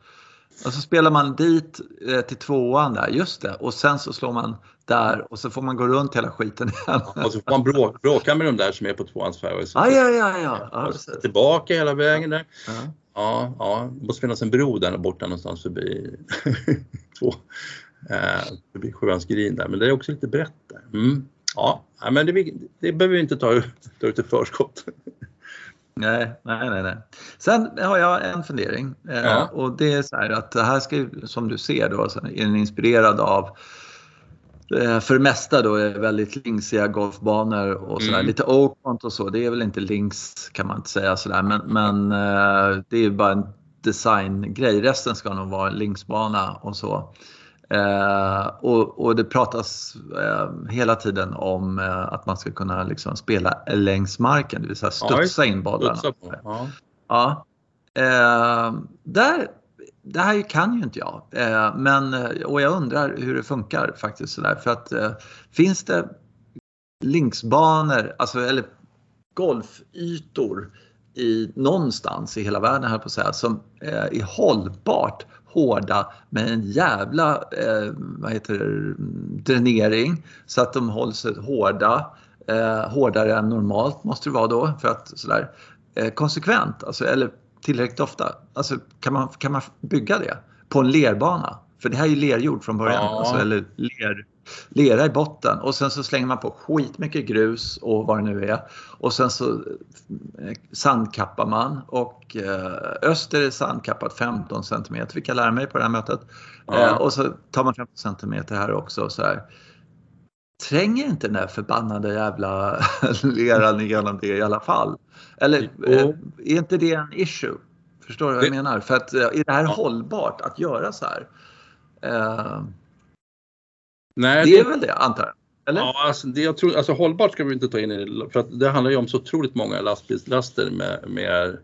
Och så spelar man dit eh, till tvåan där, just det. Och sen så slår man där och så får man gå runt hela skiten igen. Ja, och så får man bråka, bråka med de där som är på tvåans fairway. Ja, ja, ja. ja. ja tillbaka hela vägen där. Ja. Ja, ja, det måste finnas en bro där borta någonstans förbi, två, eh, förbi sjuans green där. Men det är också lite brett där. Mm. Ja, men det, det behöver vi inte ta, ta ut i förskott. Nej, nej, nej, nej. Sen har jag en fundering eh, ja. och det är så här att det här ska som du ser då, är den inspirerad av eh, för det mesta då är väldigt linksiga golfbanor och sådär. Mm. Lite Oakmont och så, det är väl inte links kan man inte säga sådär men, men eh, det är bara en designgrej. Resten ska nog vara en linksbana och så. Eh, och, och, det pratas eh, hela tiden om eh, att man ska kunna liksom spela längs marken, det vill säga studsa in bollarna. Ja. ja. Eh, där, det här kan ju inte jag, eh, men, och jag undrar hur det funkar faktiskt. Sådär, för att eh, finns det linksbanor, alltså, eller golfytor i, någonstans i hela världen här på att säga, som är hållbart hårda med en jävla eh, vad heter det, dränering så att de hålls hårda. Eh, hårdare än normalt måste det vara då för att sådär eh, konsekvent, alltså, eller tillräckligt ofta. Alltså, kan, man, kan man bygga det på en lerbana? För det här är ju lerjord från början, ja. alltså, eller ler, lera i botten och sen så slänger man på skitmycket grus och vad det nu är. Och sen så eh, sandkappar man och eh, öster är sandkappat 15 cm, fick jag lära mig på det här mötet. Ja. Eh, och så tar man 15 cm här också. Så här. Tränger inte den där förbannade jävla leran igenom det i alla fall? Eller är inte det en issue? Förstår du vad jag menar? För att är det här hållbart att göra så här? Nej, det är väl det antar jag? Eller? Ja, alltså, det jag tror, alltså hållbart ska vi inte ta in i för att det handlar ju om så otroligt många lastbilslaster med, med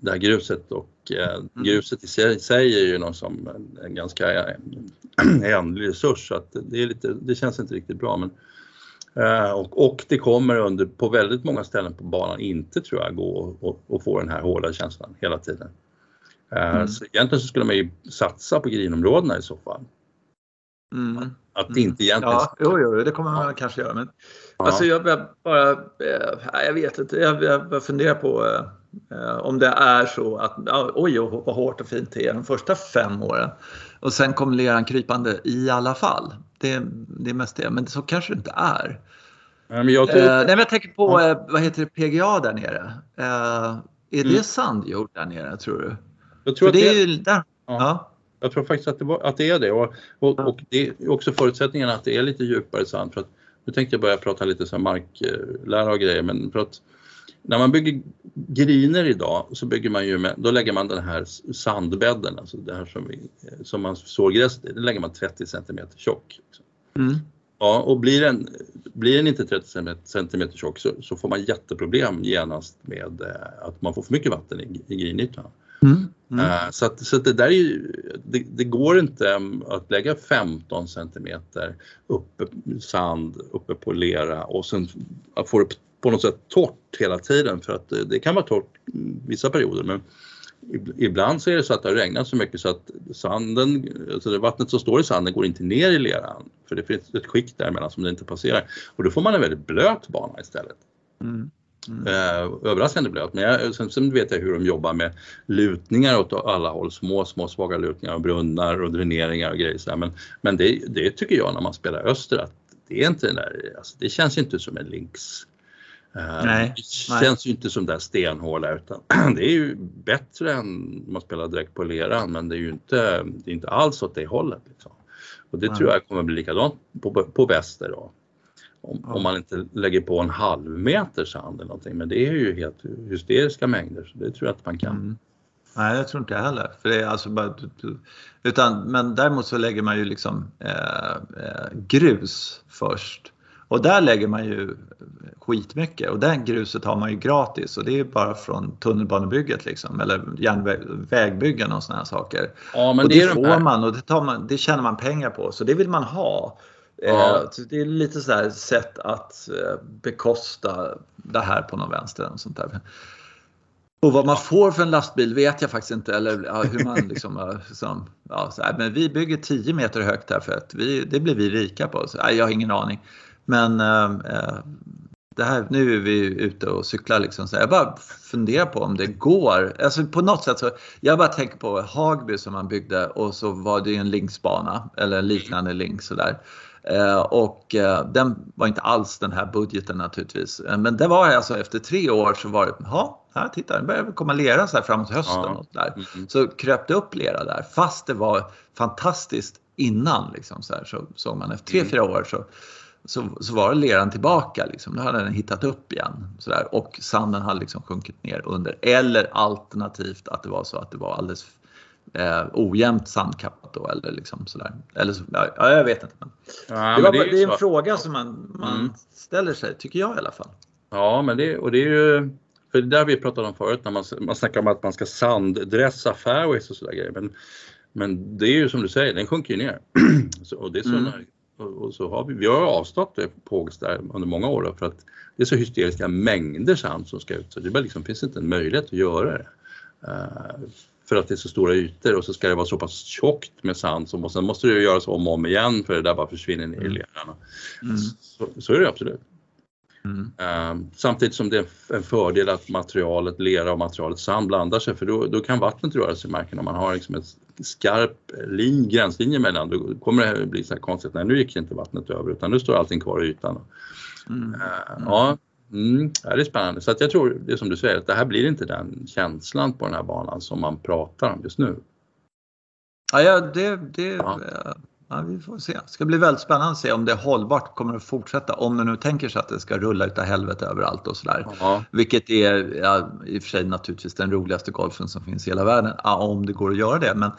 det här gruset och eh, mm. gruset i sig, sig är ju någon som en, ganska ändlig resurs så att det, är lite, det känns inte riktigt bra. Men, eh, och, och det kommer under, på väldigt många ställen på banan inte tror jag gå och, och få den här hårda känslan hela tiden. Eh, mm. Så egentligen så skulle man ju satsa på grinområdena i så fall. Mm. Att det inte egentligen... Ja, jo, jo, det kommer man ja. kanske göra. Men, ja. Alltså jag bara, äh, jag vet inte, jag, jag funderar på äh, om det är så att oj, vad hårt och fint det är de första fem åren. Och sen kommer leran krypande i alla fall. Det, det är mest det, men så kanske det inte är. Men jag, tror... nej, men jag tänker på, ja. vad heter det, PGA där nere? är mm. det sandjord där nere tror du? Jag tror För att det är ju där. Ja. Jag tror faktiskt att det, var, att det är det och, och, och, det är också förutsättningen att det är lite djupare sand. För att, nu tänkte jag börja prata lite så marklära och grejer men för att när man bygger griner idag så bygger man ju med, då lägger man den här sandbädden, alltså det här som, vi, som man sår gräset i, den lägger man 30 cm tjock. Mm. Ja, och blir den, blir den inte 30 cm tjock så, så, får man jätteproblem genast med eh, att man får för mycket vatten i, i grinytan. Mm. Mm. Uh, så, att, så att det där är ju, det, det, går inte att lägga 15 centimeter uppe sand uppe på lera och sen få det på något sätt torrt hela tiden för att det, det kan vara torrt vissa perioder men ibland så är det så att det har regnat så mycket så att sanden, alltså det vattnet som står i sanden går inte ner i leran för det finns ett skikt däremellan som det inte passerar och då får man en väldigt blöt bana istället. Mm. Mm. Eh, överraskande blöt. Men jag, sen, sen, vet jag hur de jobbar med lutningar åt alla håll. Små, små svaga lutningar och brunnar och dräneringar och grejer. Så men men det, det, tycker jag när man spelar öster att det är inte den där, alltså, det känns inte som en links. Uh, nej, det känns nej. ju inte som där stenhåla utan det är ju bättre än man spelar direkt på leran men det är ju inte, det är inte alls åt det hållet. Liksom. Och det nej. tror jag kommer bli likadant på, på väster. Då. Om, om, man inte lägger på en halv meter sand eller någonting. Men det är ju helt hysteriska mängder så det tror jag att man kan mm. Nej, jag tror inte jag heller. För det är alltså bara, utan, men däremot så lägger man ju liksom eh, eh, grus först. Och där lägger man ju skitmycket och den gruset har man ju gratis och det är bara från tunnelbanebygget liksom eller järnvägbyggen och sådana saker. Ja, men och det, det får man och det, tar man, det tjänar man pengar på så det vill man ha. Ja. Eh, det är lite så här sätt att eh, bekosta det här på någon vänster. Och sånt där. Och vad man får för en lastbil vet jag faktiskt inte. Eller ja, hur man liksom, liksom ja, så här, men vi bygger 10 meter högt här för att vi, det blir vi rika på. Så, nej, jag har ingen aning. Men äh, det här, nu är vi ute och cyklar liksom. Så jag bara funderar på om det går. Alltså på något sätt så, jag bara tänker på Hagby som man byggde och så var det en linksbana eller en liknande link sådär. Eh, och eh, den var inte alls den här budgeten naturligtvis. Eh, men det var alltså efter tre år så var det, ja, här titta, det börjar komma lera så här framåt hösten. Ja. Och där. Mm. Så kröp det upp lera där fast det var fantastiskt innan. Liksom, så, här, så såg man efter tre, mm. fyra år så, så, så var leran tillbaka. Liksom. Då hade den hittat upp igen. Så. Och sanden hade liksom sjunkit ner under. Eller alternativt att det var så att det var alldeles eh, ojämnt sandkappat då eller liksom sådär. Eller så, ja, jag vet inte. Men ja, det, var, det, är, det är en fråga som man, man mm. ställer sig, tycker jag i alla fall. Ja, men det, och det är ju för det där vi pratade om förut när man, man snackar om att man ska sanddressa fairways och sådär grejer. Men, men det är ju som du säger, den sjunker ju ner. så, och det är så mm. och, och, så har vi, vi har avstått på där under många år för att det är så hysteriska mängder sand som ska ut så det bara liksom, finns inte en möjlighet att göra det. Uh, för att det är så stora ytor och så ska det vara så pass tjockt med sand som, och sen måste det göras om och om igen för det där bara försvinner ner i mm. leran. Mm. Så, så, är det absolut. Mm. Uh, samtidigt som det är en fördel att materialet lera och materialet sand blandar sig för då, då kan vattnet röra sig i marken. Om man har liksom en skarp lin, gränslinje mellan då kommer det bli så här konstigt, nej nu gick inte vattnet över utan nu står allting kvar i ytan. Uh, ja, Mm, det är spännande. Så att jag tror, det är som du säger, att det här blir inte den känslan på den här banan som man pratar om just nu. Ja, det, det ja. ja. vi får se. Det ska bli väldigt spännande att se om det hållbart kommer att fortsätta. Om du nu tänker sig att det ska rulla utav helvete överallt och sådär. Ja. Vilket är ja, i och för sig naturligtvis den roligaste golfen som finns i hela världen. Ja, om det går att göra det. Men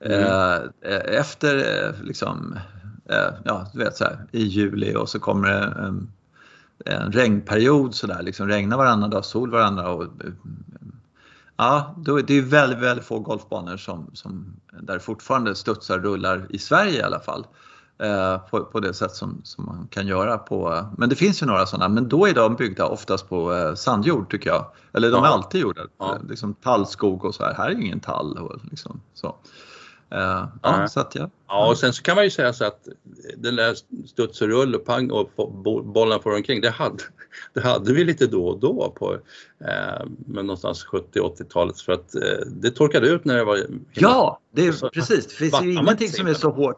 mm. eh, efter eh, liksom, eh, ja, du vet så här, i juli och så kommer det eh, en regnperiod sådär, liksom regna varannan dag, sol varannan dag. Och, ja, det är väldigt, väldigt få golfbanor som, som, där fortfarande studsar rullar i Sverige i alla fall. Eh, på, på, det sätt som, som man kan göra på, men det finns ju några sådana, men då är de byggda oftast på eh, sandjord tycker jag. Eller de ja. är alltid gjorda, ja. liksom tallskog och så här, här är ingen tall. Och liksom, så. Uh, ja, så att, ja. ja, och sen så kan man ju säga så att den där studs och rull och pang och bollen får omkring, det hade, det hade vi lite då och då på eh, men någonstans 70-80-talet för att eh, det torkade ut när det var... Ja, det är, så, precis. Det finns ju ingenting som är så hårt.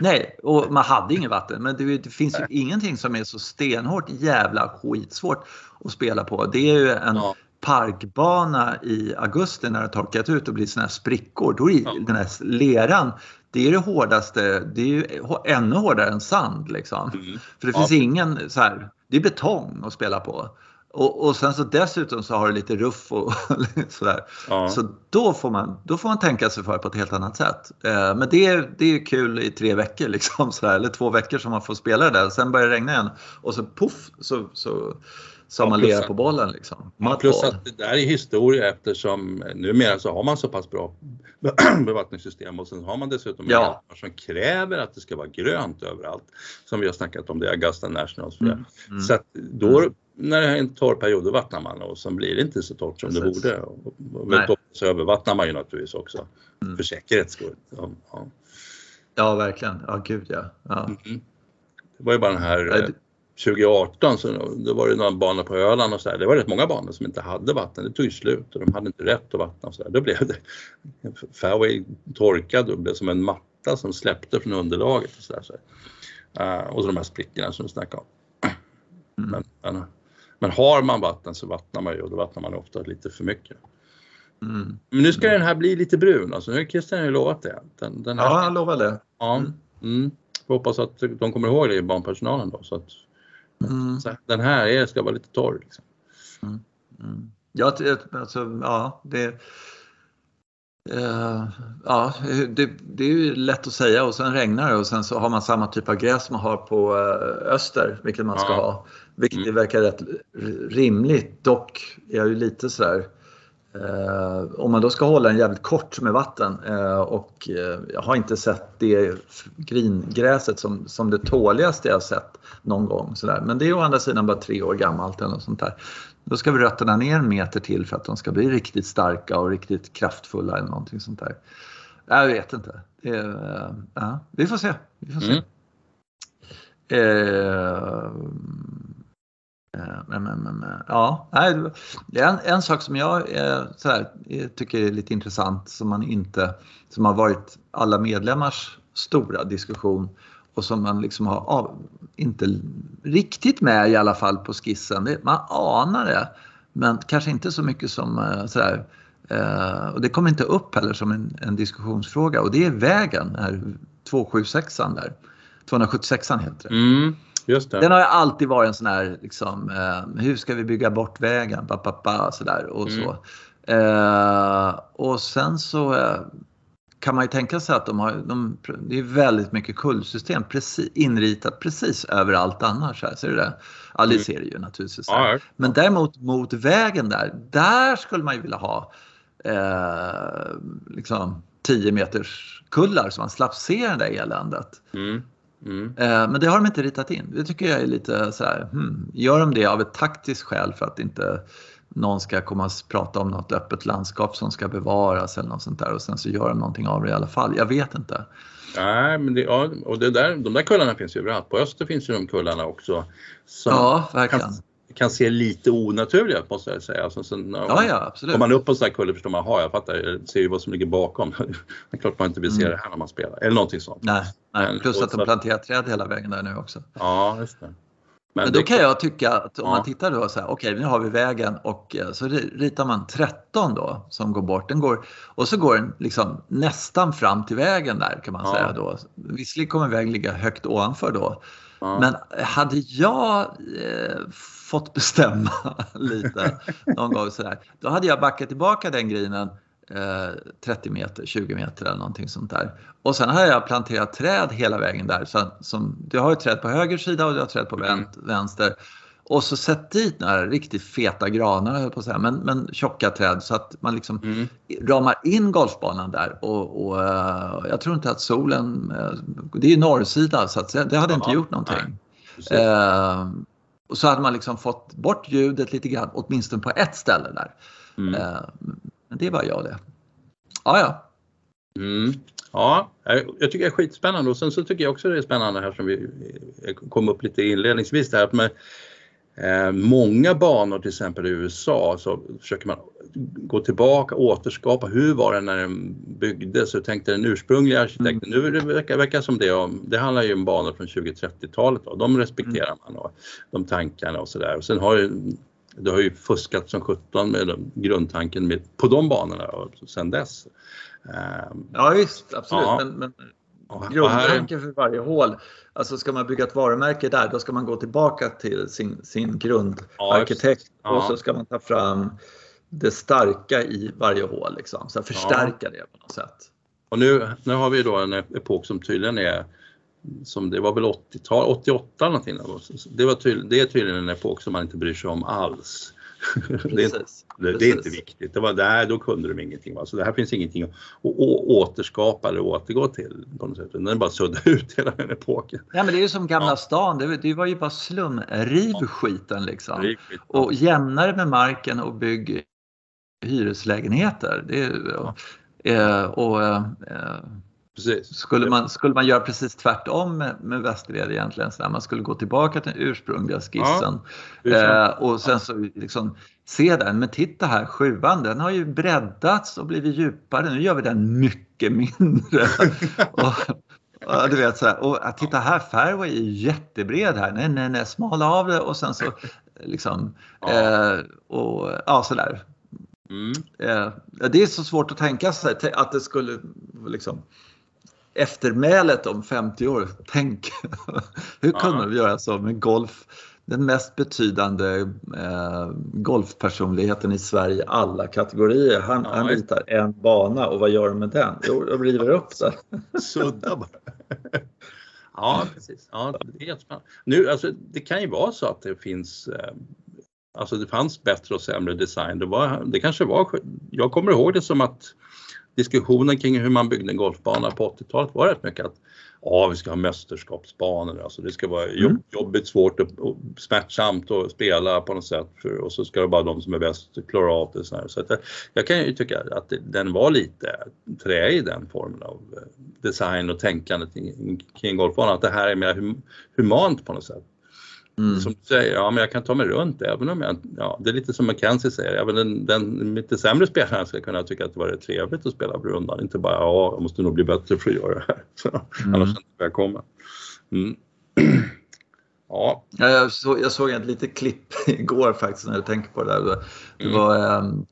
Nej, och man hade inget vatten, men det, det finns ju ingenting som är så stenhårt jävla skitsvårt att spela på. Det är ju en ja parkbana i augusti när det torkat ut och blir såna här sprickor, då är ja. den här leran det är det hårdaste, det är ju ännu hårdare än sand liksom. Mm. För det ja. finns ingen så här, det är betong att spela på. Och, och sen så dessutom så har det lite ruff och sådär. Ja. Så då får, man, då får man tänka sig för på ett helt annat sätt. Eh, men det är, det är kul i tre veckor liksom, sådär, eller två veckor som man får spela det där. Sen börjar det regna igen och så poff så, så som man lirar på bollen. Liksom. Ja, plus att det där är historia eftersom numera så har man så pass bra bevattningssystem och sen har man dessutom ja. som kräver att det ska vara grönt överallt. Som vi har snackat om, det är Augusta Nationals. Mm. Mm. Så att då mm. när det är en torr period då vattnar man och sen blir det inte så torrt som Precis. det borde. Och, och så övervattnar man ju naturligtvis också mm. för säkerhets skull. Ja, ja. ja, verkligen. Ja, gud ja. ja. Mm. Det var ju bara den här 2018 så då var det några banor på Öland och så där. Det var rätt många banor som inte hade vatten. Det tog slut och de hade inte rätt att vattna och så där. Då blev det fairway torkad och blev som en matta som släppte från underlaget och så där. Så uh, och så de här sprickorna som du snackade om. Mm. Men, men, men, har man vatten så vattnar man ju och då vattnar man ofta lite för mycket. Mm. Men nu ska den här bli lite brun, alltså nu har Christian ju lovat det. Den, den här ja, han lovade det. Ja. Mm. Mm. Jag hoppas att de kommer ihåg det i barnpersonalen då så att Mm. Så den här är, ska vara lite torr. Liksom. Mm. Mm. Ja, alltså, ja det, Uh, ja, det, det, är ju lätt att säga och sen regnar det och sen så har man samma typ av gräs som man har på uh, öster, vilket man ska ja. ha. Vilket mm. verkar rätt rimligt. Dock är jag ju lite sådär uh, om man då ska hålla den jävligt kort med vatten och jag har inte sett det gringräset som, som det tåligaste jag sett någon gång. Sådär. Men det är å andra sidan bara tre år gammalt eller något sånt där. Då ska vi rötterna ner en meter till för att de ska bli riktigt starka och riktigt kraftfulla eller någonting sånt där. Jag vet inte. Är, ja, vi får se. Vi får se. Mm. Eh, men, men, men, ja, en, en sak som jag eh, så här, eh, tycker är lite intressant som man inte, som har varit alla medlemmars stora diskussion och som man liksom har av, inte riktigt med i alla fall på skissen. Det, man anar det, men kanske inte så mycket som sådär. Och det kommer inte upp heller som en, en diskussionsfråga och det är vägen, här 276 där. 276 heter det. Mm, just det. Den har ju alltid varit en sån här, liksom, eh, hur ska vi bygga bort vägen? Ba, ba, ba, sådär, och, mm. så. Eh, och sen så eh, kan man ju tänka sig att de har, de, det är väldigt mycket kullsystem precis, inritat precis överallt annars. Här, ser du det? Ja, det mm. ser du ju naturligtvis. Ja, Men däremot mot vägen där, där skulle man ju vilja ha eh, liksom 10 meters kullar så man slapp se det där eländet. Mm. Mm. Eh, men det har de inte ritat in. Det tycker jag är lite så här, hmm, gör de det av ett taktiskt skäl för att inte någon ska komma och prata om något öppet landskap som ska bevaras eller något sånt där och sen så gör de någonting av det i alla fall. Jag vet inte. Nej, men det, ja, och det där, de där kullarna finns ju överallt. På öster finns ju de kullarna också. Ja, verkligen. Kan, kan se lite onaturliga ut måste jag säga. Alltså, sen, ja, ja, absolut. Om man upp på en sån här kulle förstår man, jag fattar, jag ser ju vad som ligger bakom. det är klart man inte vill se mm. det här när man spelar. Eller någonting sånt. Nej, nej. plus att de planterar träd hela vägen där nu också. Ja, just det. Men, Men då kan jag tycka att om ja. man tittar då så här, okej okay, nu har vi vägen och eh, så ritar man 13 då som går bort. Den går, och så går den liksom nästan fram till vägen där kan man ja. säga då. Visserligen kommer vägen ligga högt ovanför då. Men hade jag eh, fått bestämma lite någon gång sådär, då hade jag backat tillbaka den grinen 30 eh, meter, 20 meter eller någonting sånt där. Och sen har jag planterat träd hela vägen där. Så, som, du har ett träd på höger sida och du har träd på mm. vänster. Och så sätt dit några riktigt feta granar, på säga, men, men tjocka träd så att man liksom mm. ramar in golfbanan där. Och, och uh, jag tror inte att solen, uh, det är ju norrsida så att det hade ja, inte gjort någonting. Uh, och så hade man liksom fått bort ljudet lite grann, åtminstone på ett ställe där. Mm. Men det var jag det. Ja, ja. Mm. Ja, jag tycker det är skitspännande och sen så tycker jag också det är spännande här som vi kom upp lite inledningsvis där med eh, många banor till exempel i USA så försöker man gå tillbaka och återskapa hur var det när den byggdes, hur tänkte den ursprungliga arkitekten? Mm. Nu verkar det som det, om, det handlar ju om banor från 20-30-talet och de respekterar mm. man och de tankarna och sådär. Och sen har ju det har ju fuskat som sjutton med grundtanken med, på de banorna sen dess. Ehm, ja visst, absolut. Ja. Men, men grundtanken för varje hål, alltså ska man bygga ett varumärke där då ska man gå tillbaka till sin, sin grundarkitekt ja, och så ska man ta fram det starka i varje hål, liksom. så förstärka det på något sätt. Och nu, nu har vi då en epok som tydligen är som det var väl 80-tal, 88 eller någonting. Det, var tydligen, det är tydligen en epok som man inte bryr sig om alls. det, är, det, det, är inte viktigt. Det var där, då kunde de ingenting. Va? Så det här finns ingenting att, att återskapa eller återgå till på något sätt. Den är bara sudda ut hela den epoken. Ja, men det är ju som Gamla ja. stan. Det, det var ju bara slum. Riv ja. skiten liksom. Riv skiten. Och jämna det med marken och bygg hyreslägenheter. Det, ja. Eh, och, och eh, Precis. Skulle, man, skulle man göra precis tvärtom med, med Västerled egentligen? Så man skulle gå tillbaka till den ursprungliga skissen ja, eh, och sen så liksom se den. Men titta här, sjuan den har ju breddats och blivit djupare. Nu gör vi den mycket mindre. och, och, du vet så här, och titta här, fairway är jättebred här. Nej, nej, nej, smala av det och sen så liksom eh, och ja sådär. Mm. Eh, det är så svårt att tänka sig att det skulle liksom eftermälet om 50 år. Tänk, hur kunde ja. de göra så med golf? den mest betydande eh, golfpersonligheten i Sverige alla kategorier. Han, ja, han ritar en bana och vad gör de med den? Jo, de river upp den. Sudda bara. ja, precis. Ja, det är. Nu, alltså, det kan ju vara så att det finns eh, Alltså det fanns bättre och sämre design. Det, var, det kanske var, jag kommer ihåg det som att diskussionen kring hur man byggde en golfbana på 80-talet var rätt mycket att ja, vi ska ha mästerskapsbanor, alltså det ska vara mm. jobbigt, svårt och, och smärtsamt att spela på något sätt för, och så ska det bara de som är bäst klara av det. Så, så jag, jag, kan ju tycka att det, den var lite trä i den formen av eh, design och tänkande kring, kring golfbanan, att det här är mer hum, humant på något sätt. Mm. Som du säger, ja men jag kan ta mig runt även om jag, ja det är lite som McKenzie säger, även den, den lite sämre spelaren ska kunna tycka att det var trevligt att spela på rundan, inte bara ja jag måste nog bli bättre för att göra det här. Så, mm. Annars inte jag kommer. Mm. ja. ja jag, så, jag såg ett litet klipp igår faktiskt när jag tänker på det där. Det mm. var um,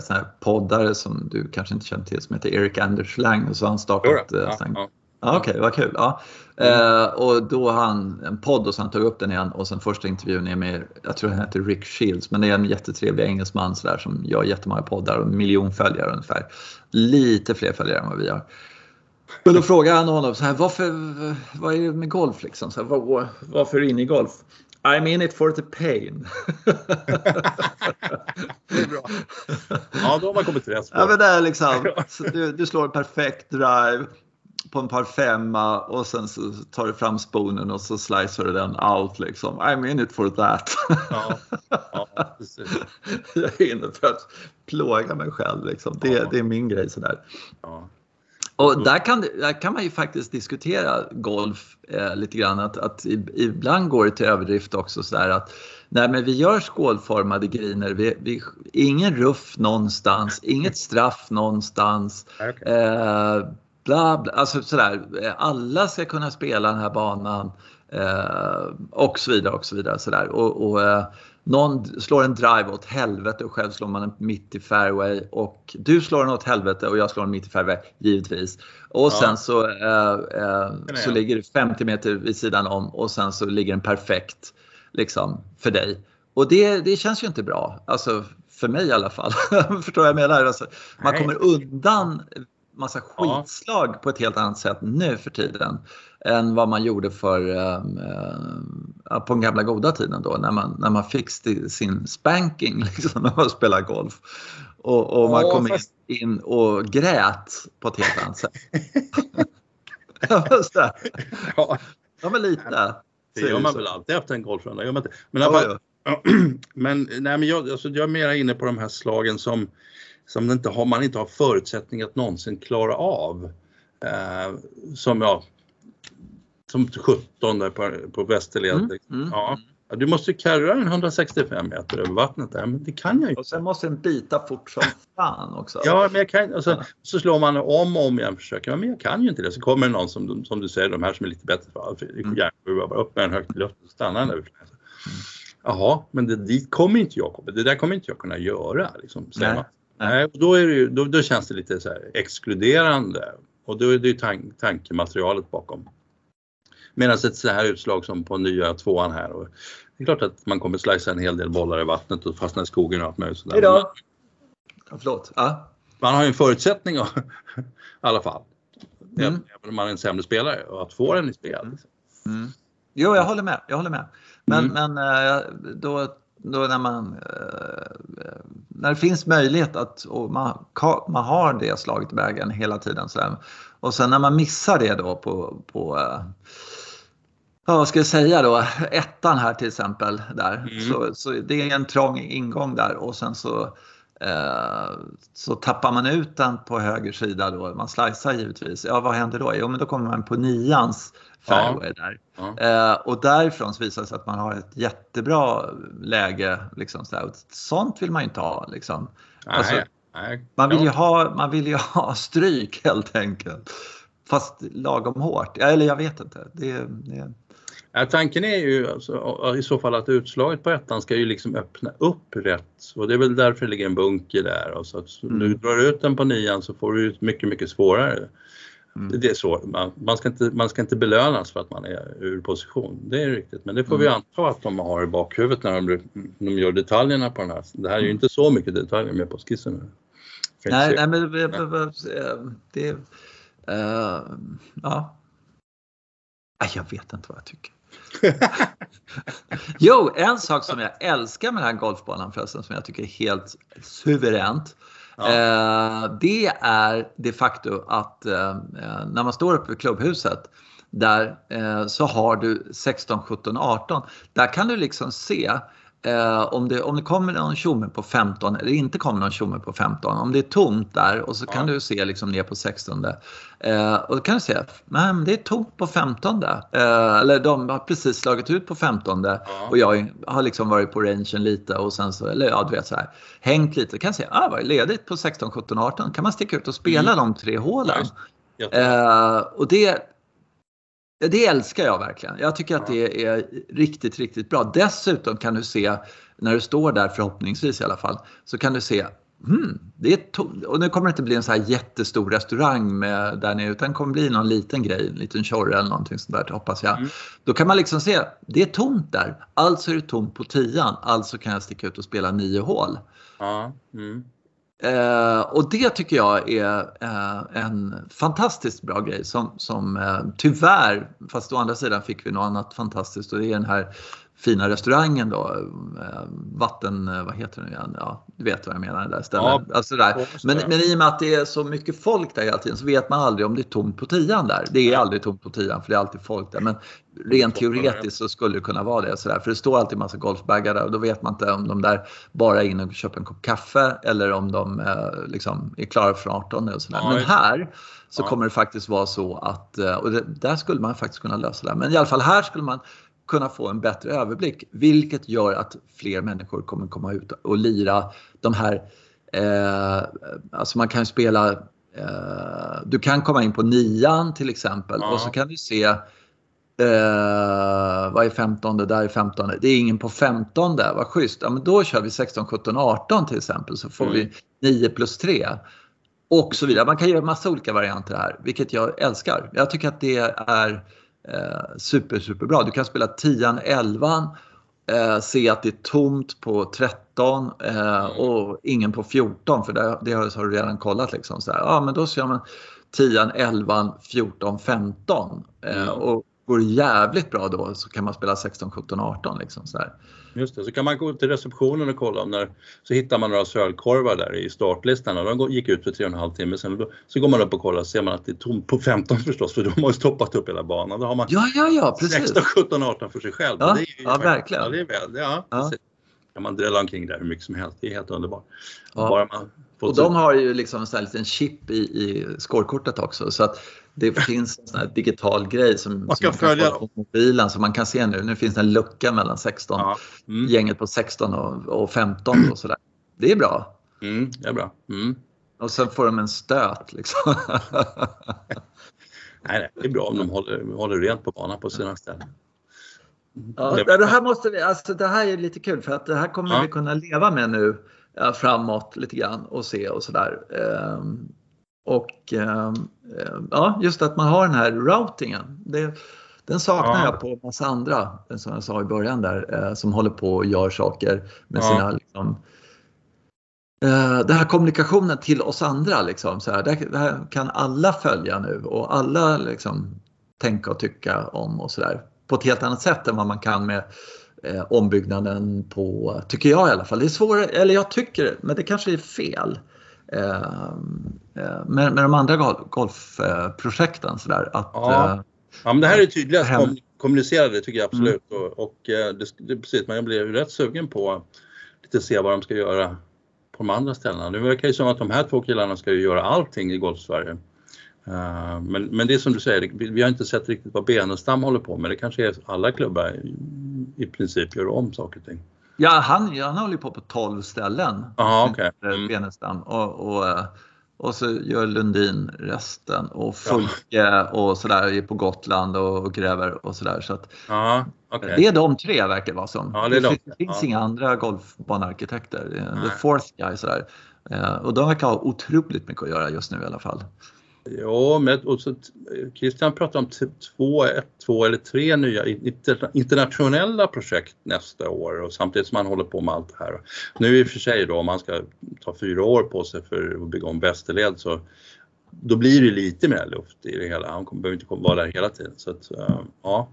sån här poddare som du kanske inte känner till som heter Erik Anders Lang och så har han startat ja, ja. Ja, Okej, okay, vad kul. Ja. Mm. Eh, och då han en podd och han tog upp den igen och sen första intervjun är med, jag tror han heter Rick Shields, men det är en jättetrevlig engelsman så där, som gör jättemånga poddar och en miljon följare ungefär. Lite fler följare än vad vi har. Men då frågar han honom så här, varför, vad är det med golf liksom? Så här, var, varför är du inne i golf? I'm in it for the pain. det är bra. Ja, då har man kommit till rätt spår. Ja, men det är liksom, du, du slår en perfekt drive på en par femma och sen så tar du fram spoonen och så slicear du den out liksom. I'm in it for that. Ja, ja, jag är inne för att plåga mig själv liksom. Det, ja. det är min grej sådär. Ja. Och där kan, där kan man ju faktiskt diskutera golf eh, lite grann. Att, att ibland går det till överdrift också sådär att nej men vi gör skålformade griner. Vi, vi, ingen ruff någonstans, inget straff någonstans. Okay. Eh, bla, bla, alltså sådär, alla ska kunna spela den här banan eh, och så vidare och så vidare. Sådär. Och, och eh, någon slår en drive åt helvete och själv slår man den mitt i fairway och du slår den åt helvete och jag slår den mitt i fairway, givetvis. Och ja. sen så, eh, eh så ligger det 50 meter vid sidan om och sen så ligger den perfekt liksom, för dig. Och det, det känns ju inte bra, alltså för mig i alla fall. Förstår vad jag menar? Alltså, man kommer undan massa skitslag ja. på ett helt annat sätt nu för tiden än vad man gjorde för äh, på den gamla goda tiden då när man, när man fick sin spanking liksom, när man spelade golf. Och, och man ja, kom fast... in och grät på ett helt annat sätt. ja. ja, men lite. Det gör man väl alltid efter en golfrunda. Men, men, ja, ja. men, nej, men jag, alltså, jag är mer inne på de här slagen som som inte har, man inte har förutsättning att någonsin klara av. Eh, som jag, som 17 där på, på Västerled. Mm, mm, ja. Du måste karra den 165 meter över vattnet där, men det kan jag ju. Och sen måste den bita fort som fan också. Ja, men jag kan alltså, ja. Så slår man om och om igen försöker, men jag kan ju inte det. Så kommer det någon som, som du säger, de här som är lite bättre, för mm. gärna bara upp med en högt i luften och stanna där. Mm. Jaha, men det, dit kommer inte jag komma. Det där kommer inte jag kunna göra. Liksom, Nej. Nej, då, är det, då, då känns det lite så exkluderande och då är det ju tank, tankematerialet bakom. Medan ett så här utslag som på nya tvåan här, och det är klart att man kommer slicea en hel del bollar i vattnet och fastna i skogen och allt möjligt. Sådär. Ja, förlåt. Ja. Man har ju en förutsättning i alla fall. Mm. Även om man är en sämre spelare och att få den i spel. Mm. Jo, jag håller med. Jag håller med. Men, mm. men eh, då då när man eh, när det finns möjlighet att och man, man har det slaget i vägen hela tiden. Så. Och sen när man missar det då på, på eh, ja, vad ska jag säga då, ettan här till exempel. Där. Mm. Så, så det är en trång ingång där och sen så, så tappar man ut den på höger sida då. Man slicear givetvis. Ja, vad händer då? Jo, men då kommer man på nians fairway ja. där. Ja. Eh, och därifrån så visar det sig att man har ett jättebra läge. Liksom, så Sånt vill man ju inte ha. Liksom. Alltså. Man, vill ju ha, man vill ju ha stryk helt enkelt. Fast lagom hårt. Eller jag vet inte. Det, det... Ja, tanken är ju alltså, i så fall att utslaget på ettan ska ju liksom öppna upp rätt och det är väl därför det ligger en bunker där. Och så att mm. du drar ut den på nian så får du ut mycket, mycket svårare Mm. Det är så. Man, man, ska inte, man ska inte belönas för att man är ur position. Det är riktigt. Men det får mm. vi anta att de har i bakhuvudet när de, de gör detaljerna på den här. Det här är ju mm. inte så mycket detaljer med på skissen. Nej, nej, men det, det uh, ja. Jag vet inte vad jag tycker. jo, en sak som jag älskar med den här golfbanan förresten som jag tycker är helt suveränt. Ja. Eh, det är det faktum att eh, när man står uppe vid klubbhuset där eh, så har du 16, 17, 18. Där kan du liksom se Eh, om, det, om det kommer någon tjomme på 15 eller inte kommer någon tjomme på 15. Om det är tomt där och så kan du se liksom ner på 16. Eh, och då kan du se, nej det är tomt på 15. Eh, eller de har precis slagit ut på 15 ja. och jag har liksom varit på rangen lite och sen så, eller ja du vet så här, hängt lite. Kan se, ah vad är ledigt på 16, 17, 18. Kan man sticka ut och spela mm. de tre hålen. Eh, och det det älskar jag verkligen. Jag tycker att det är riktigt, riktigt bra. Dessutom kan du se, när du står där förhoppningsvis i alla fall, så kan du se Hmm, det är och nu kommer det inte bli en så här jättestor restaurang med där nere utan det kommer bli någon liten grej, en liten tjorre eller någonting sånt där hoppas jag. Mm. Då kan man liksom se, det är tomt där. Alltså är det tomt på tian, alltså kan jag sticka ut och spela nio hål. Mm. Eh, och det tycker jag är eh, en fantastiskt bra grej som, som eh, tyvärr, fast å andra sidan fick vi något annat fantastiskt och det är den här fina restaurangen då, eh, vatten, eh, vad heter den igen? Ja, du vet vad jag menar, där stället. Ja, alltså där. Men, men i och med att det är så mycket folk där hela tiden så vet man aldrig om det är tomt på tian där. Det är aldrig tomt på tian för det är alltid folk där. Men rent teoretiskt så skulle det kunna vara det. Sådär. För det står alltid massa golfbagar där och då vet man inte om de där bara är inne och köper en kopp kaffe eller om de eh, liksom är klara för 18 och sådär. Men här så kommer det faktiskt vara så att, och det, där skulle man faktiskt kunna lösa det. Men i alla fall här skulle man kunna få en bättre överblick. Vilket gör att fler människor kommer komma ut och lira de här, eh, alltså man kan spela, eh, du kan komma in på nian till exempel ja. och så kan du se Eh, vad är 15? Där är 15. Det är ingen på 15 där, vad schysst. Ja, men då kör vi 16, 17, 18 till exempel så får mm. vi 9 plus 3. Och så vidare. Man kan göra massa olika varianter här, vilket jag älskar. Jag tycker att det är eh, super, superbra. Du kan spela 10 11 eh, se att det är tomt på 13 eh, mm. och ingen på 14 för det, det har du redan kollat. Liksom, så här. Ja, men då kör man 10 11 14 15 eh, mm. och går det jävligt bra då så kan man spela 16 17 18 liksom, så här. Just det, så kan man gå till receptionen och kolla om när, så hittar man några sölkorvar där i startlistan och de gick ut för 3,5 timme sedan. Så går man upp och kollar och ser man att det är tomt på 15 förstås för de har ju stoppat upp hela banan. Då har man ja, ja, ja, precis. 16, 17, 18 för sig själv. Ja, det är, ja verkligen. Ja, det är väl, ja, ja. kan man drälla omkring där hur mycket som helst. Det är helt underbart. Ja. Bara man och de har ju liksom en liten chip i, i scorekortet också så att det finns en sån digital grej som man kan, som man följa på mobilen som man kan se nu. Nu finns det en lucka mellan 16, ja. mm. gänget på 16 och, och 15 och sådär. Det är bra. Mm, det är bra. Mm. Och sen får de en stöt liksom. nej, det är bra om de håller, håller rent på banan på sina ställen. Ja, det här måste vi, alltså det här är lite kul för att det här kommer ja. vi kunna leva med nu framåt lite grann och se och sådär. Ehm, och ehm, ja, just att man har den här routingen. Det, den saknar ja. jag på en massa andra, som jag sa i början där, eh, som håller på och gör saker med ja. sina liksom, eh, den här kommunikationen till oss andra. Liksom, så här, det här kan alla följa nu och alla liksom, tänka och tycka om och sådär. På ett helt annat sätt än vad man kan med eh, ombyggnaden på, tycker jag i alla fall. Det är svårare, eller jag tycker men det kanske är fel. Eh, eh med, med de andra golfprojekten sådär. Att, ja. Eh, ja, men det här är tydligast hem... kommunicerade tycker jag absolut. Mm. Och, och eh, det, det, precis, man blir rätt sugen på lite se vad de ska göra på de andra ställena. Det verkar ju som att de här två killarna ska ju göra allting i Golfsverige. Uh, men, men det är som du säger, vi har inte sett riktigt vad Benestam håller på med. Det kanske är alla klubbar i princip gör om saker och ting. Ja, han, han håller på på 12 ställen. Aha, okay. mm. Benestam. Och, och, och så gör Lundin resten och Fulke ja. och sådär är på Gotland och, gräver och sådär. Så att Aha, okay. Det är de tre verkar vara som. Ja, det, det finns inga andra golfbanearkitekter. The fourth guy sådär. Eh, och de verkar ha otroligt mycket att göra just nu i alla fall. Ja, men också, Christian pratar om två, ett, två eller tre nya internationella projekt nästa år och samtidigt som han håller på med allt det här. Nu i och för sig då om man ska ta fyra år på sig för att bygga om Västerled så då blir det lite mer luft i det hela. Han behöver inte vara där hela tiden. Så att, eh, ja,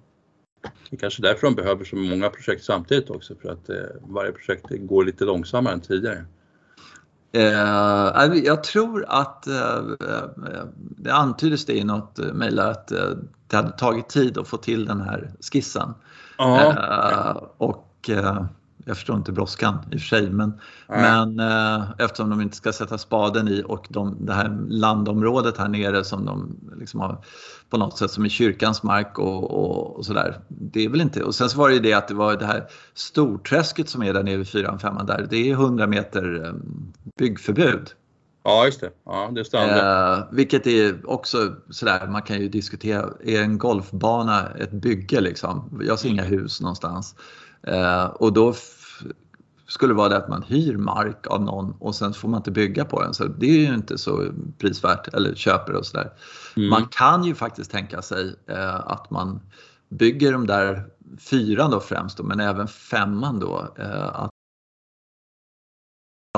det är kanske därför de behöver så många projekt samtidigt också för att eh, varje projekt går lite långsammare än tidigare. Eh, jag tror att eh, det antyddes det i något mejl att det hade tagit tid att få till den här skissen. Ja. och jag förstår inte brådskan i och för sig, men, men eh, eftersom de inte ska sätta spaden i och de, det här landområdet här nere som de liksom har på något sätt som är kyrkans mark och, och, och sådär. Det är väl inte, och sen så var det ju det att det var det här storträsket som är där nere vid 4 5 där, det är 100 meter eh, byggförbud. Ja, just det. Ja, det stämmer. Eh, vilket är också sådär, man kan ju diskutera, är en golfbana ett bygge liksom? Jag ser inga hus någonstans. Eh, och då skulle det vara det att man hyr mark av någon och sen får man inte bygga på den. Så det är ju inte så prisvärt, eller köper och sådär. Mm. Man kan ju faktiskt tänka sig eh, att man bygger de där fyran då främst, då, men även femman då. Eh, att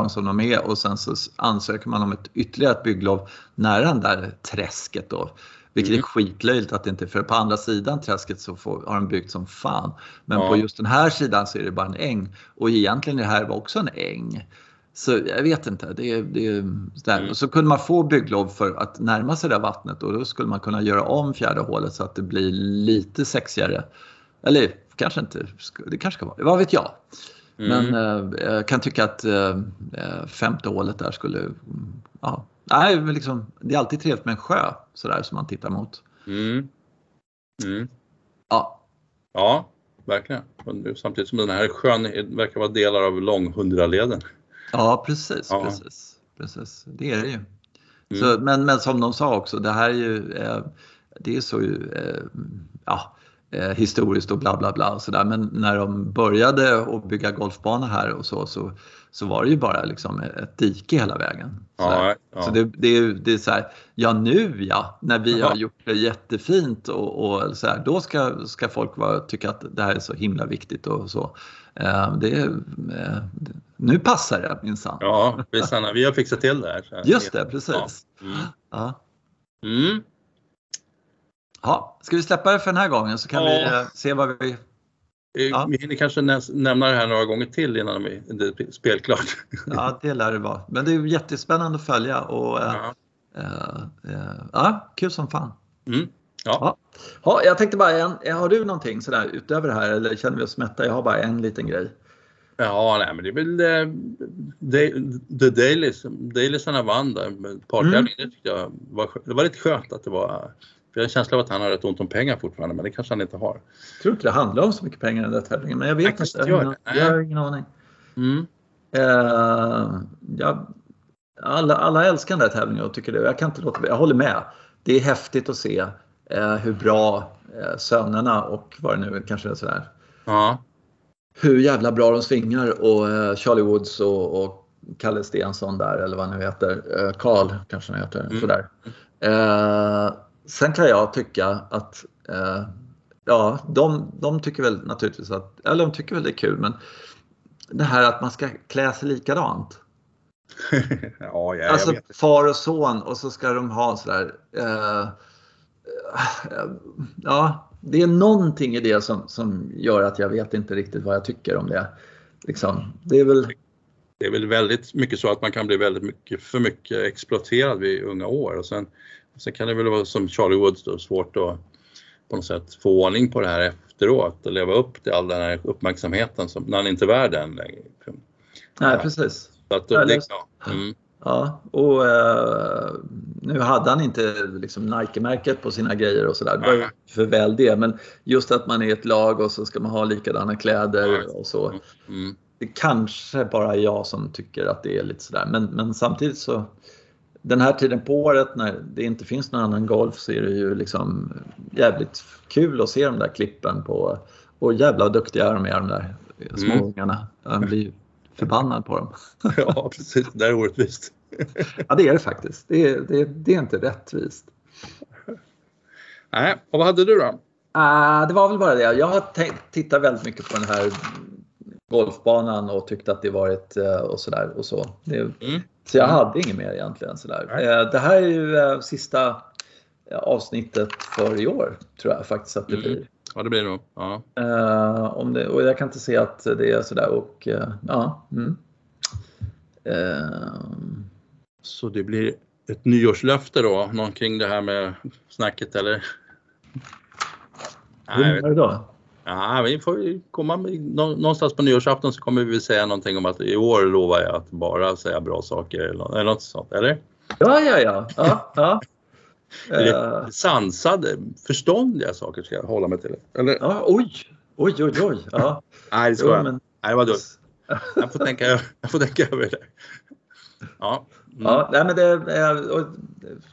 som de är och sen så ansöker man om ett ytterligare ett bygglov nära det där träsket då. Vilket mm. är skitlöjligt att det inte för på andra sidan träsket så får, har de byggt som fan. Men ja. på just den här sidan så är det bara en äng. Och egentligen är det här också en äng. Så jag vet inte. Det, det, mm. Och så kunde man få bygglov för att närma sig det där vattnet och då skulle man kunna göra om fjärde hålet så att det blir lite sexigare. Eller kanske inte, det kanske ska vara, vad vet jag. Mm. Men eh, jag kan tycka att eh, eh femte hålet där skulle, ja, nej, liksom, det är alltid trevligt med en sjö sådär som man tittar mot. Mm. Mm. Ja. Ja, verkligen. Samtidigt som den här sjön verkar vara delar av Långhundraleden. Ja, precis, ja. precis. precis. Det är det ju. Mm. Så, men, men som de sa också, det här är ju, eh, det är så ju, eh, ja, eh, historiskt och bla bla bla och sådär. Men när de började att bygga golfbana här och så, så, så var det ju bara liksom ett dike hela vägen. Ja, ja. Så det, det, det är så här, ja nu ja, när vi har gjort det jättefint och, och så här, då ska, ska folk vara, tycka att det här är så himla viktigt och så. Eh, det, eh, nu passar det minsann. Ja, vi har fixat till det här. Just det, precis. Ja. Mm. Ja. Mm. Ja, ska vi släppa det för den här gången så kan ja. vi eh, se vad vi... Ja. Vi hinner kanske nämna det här några gånger till innan det är spelklart. Ja, det lär det vara. Men det är jättespännande att följa och eh, ja, äh, äh, ja kul som fan. Mm. Ja. Ja. jag tänkte bara, en, har du någonting sådär utöver det här eller känner vi oss mätta? Jag har bara en liten grej. Ja, nej, men det är väl uh, The Dailys. Dailysarna vann där. Partävlingen, mm. det tyckte jag var, det var lite skönt att det var jag har en känsla av att han har rätt ont om pengar fortfarande, men det kanske han inte har. Jag tror inte det handlar om så mycket pengar i den där tävlingen, men jag vet jag inte. Jag, jag, har ingen aning. Mm. Uh, jag, alla, alla älskar den där tävlingen och tycker det. Jag kan inte låta Jag håller med. Det är häftigt att se uh, hur bra uh, sönerna och vad det nu kanske är sådär. Ja. Hur jävla bra de svingar och uh, Charlie Woods och, och Kalle Stensson där eller vad han nu heter. Karl kanske han heter. Mm. Sådär. Sen kan jag tycka att eh, ja, de, de tycker väl naturligtvis att, eller de tycker väl det är kul men det här att man ska klä sig likadant. ja, ja, alltså far och son och så ska de ha sådär eh, ja, det är någonting i det som, som gör att jag vet inte riktigt vad jag tycker om det. Liksom, det är väl det är väl väldigt mycket så att man kan bli väldigt mycket för mycket exploaterad vid unga år och sen Sen kan det väl vara som Charlie Woods då, svårt att på något sätt få ordning på det här efteråt och leva upp till all den här uppmärksamheten som, när han inte är värd den längre. Nej, precis. Så att, det, det, ja. Mm. ja, och uh, nu hade han inte liksom Nike-märket på sina grejer och sådär. Det var för väl det. Men just att man är ett lag och så ska man ha likadana kläder och så. Mm. Det är kanske bara jag som tycker att det är lite sådär. Men, men samtidigt så den här tiden på året när det inte finns någon annan golf så är det ju liksom jävligt kul att se de där klippen på och jävla duktiga de är de där småungarna. Mm. De blir förbannad på dem. ja, precis. Det är orättvist. ja, det är det faktiskt. Det är, det, det är inte rättvist. Nej, och vad hade du då? Uh, det var väl bara det. Jag har tittat väldigt mycket på den här golfbanan och tyckte att det varit uh, och sådär och så. Det, mm. Så jag hade inget mer egentligen. Sådär. Uh, det här är ju sista avsnittet för i år tror jag faktiskt att det mm. blir. Ja, det blir det nog. Ja. Uh, om det, och jag kan inte se att det är sådär och uh, ja. Mm. Uh, så det blir ett nyårslöfte då, någon kring det här med snacket eller? Hur menar du då? Ja, vi får komma någonstans på nyårsafton så kommer vi säga någonting om att i år lovar jag att bara säga bra saker eller något sånt, eller? Ja, ja, ja. ja, ja. Uh, sansade, förståndiga saker ska jag hålla mig till. Eller? Ja, oj, oj, oj, oj. Ja. Nej, det ska jag. Men... Nej, dumt. Jag får tänka, jag får tänka över det. Ja. Mm. Ja, nej, men det, och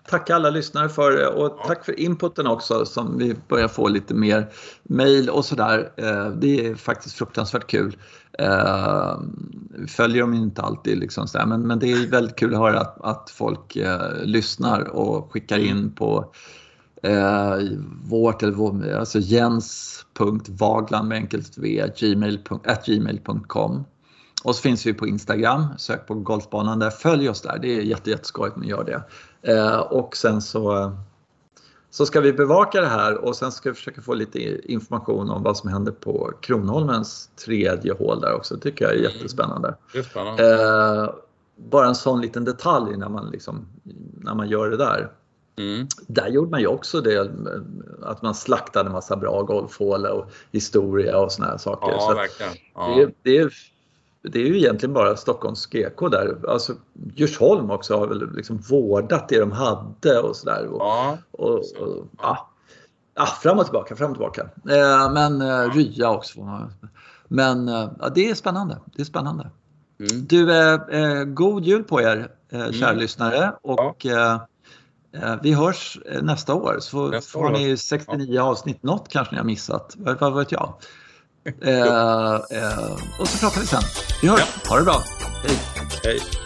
tack alla lyssnare för och tack för inputen också som vi börjar få lite mer mail och sådär. Eh, det är faktiskt fruktansvärt kul. Eh, vi följer dem inte alltid liksom sådär, men, men det är väldigt kul att höra att, att folk eh, lyssnar och skickar in på eh, vårt, eller vår, alltså jens.vagland med enkelt v, gmail.com gmail och så finns vi på Instagram, sök på Golfbanan där, följ oss där. Det är jätte, jätteskojigt om ni gör det. Eh, och sen så, så ska vi bevaka det här och sen ska vi försöka få lite information om vad som händer på Kronholmens tredje hål där också. Det tycker jag är jättespännande. Mm, eh, bara en sån liten detalj när man, liksom, när man gör det där. Mm. Där gjorde man ju också det att man slaktade en massa bra golfhål och historia och såna här saker. Ja, så verkligen. Ja. Det, det, är det är ju egentligen bara Stockholms GK där. Alltså Djursholm också har väl liksom vårdat det de hade och sådär. Och, ja. och, och, ja. ja. fram och tillbaka, fram och tillbaka. Eh, men eh, Rya också. Men eh, det är spännande. Det är spännande. Mm. Du, eh, eh god jul på er eh, kära mm. lyssnare och ja. Eh, vi hörs nästa år så nästa får år. ni 69 ja. avsnitt. Något kanske ni har missat, vad vet jag. Eh, eh, och så pratar vi sen. Vi hörs. Ja. Ha det bra. Hej. Hej.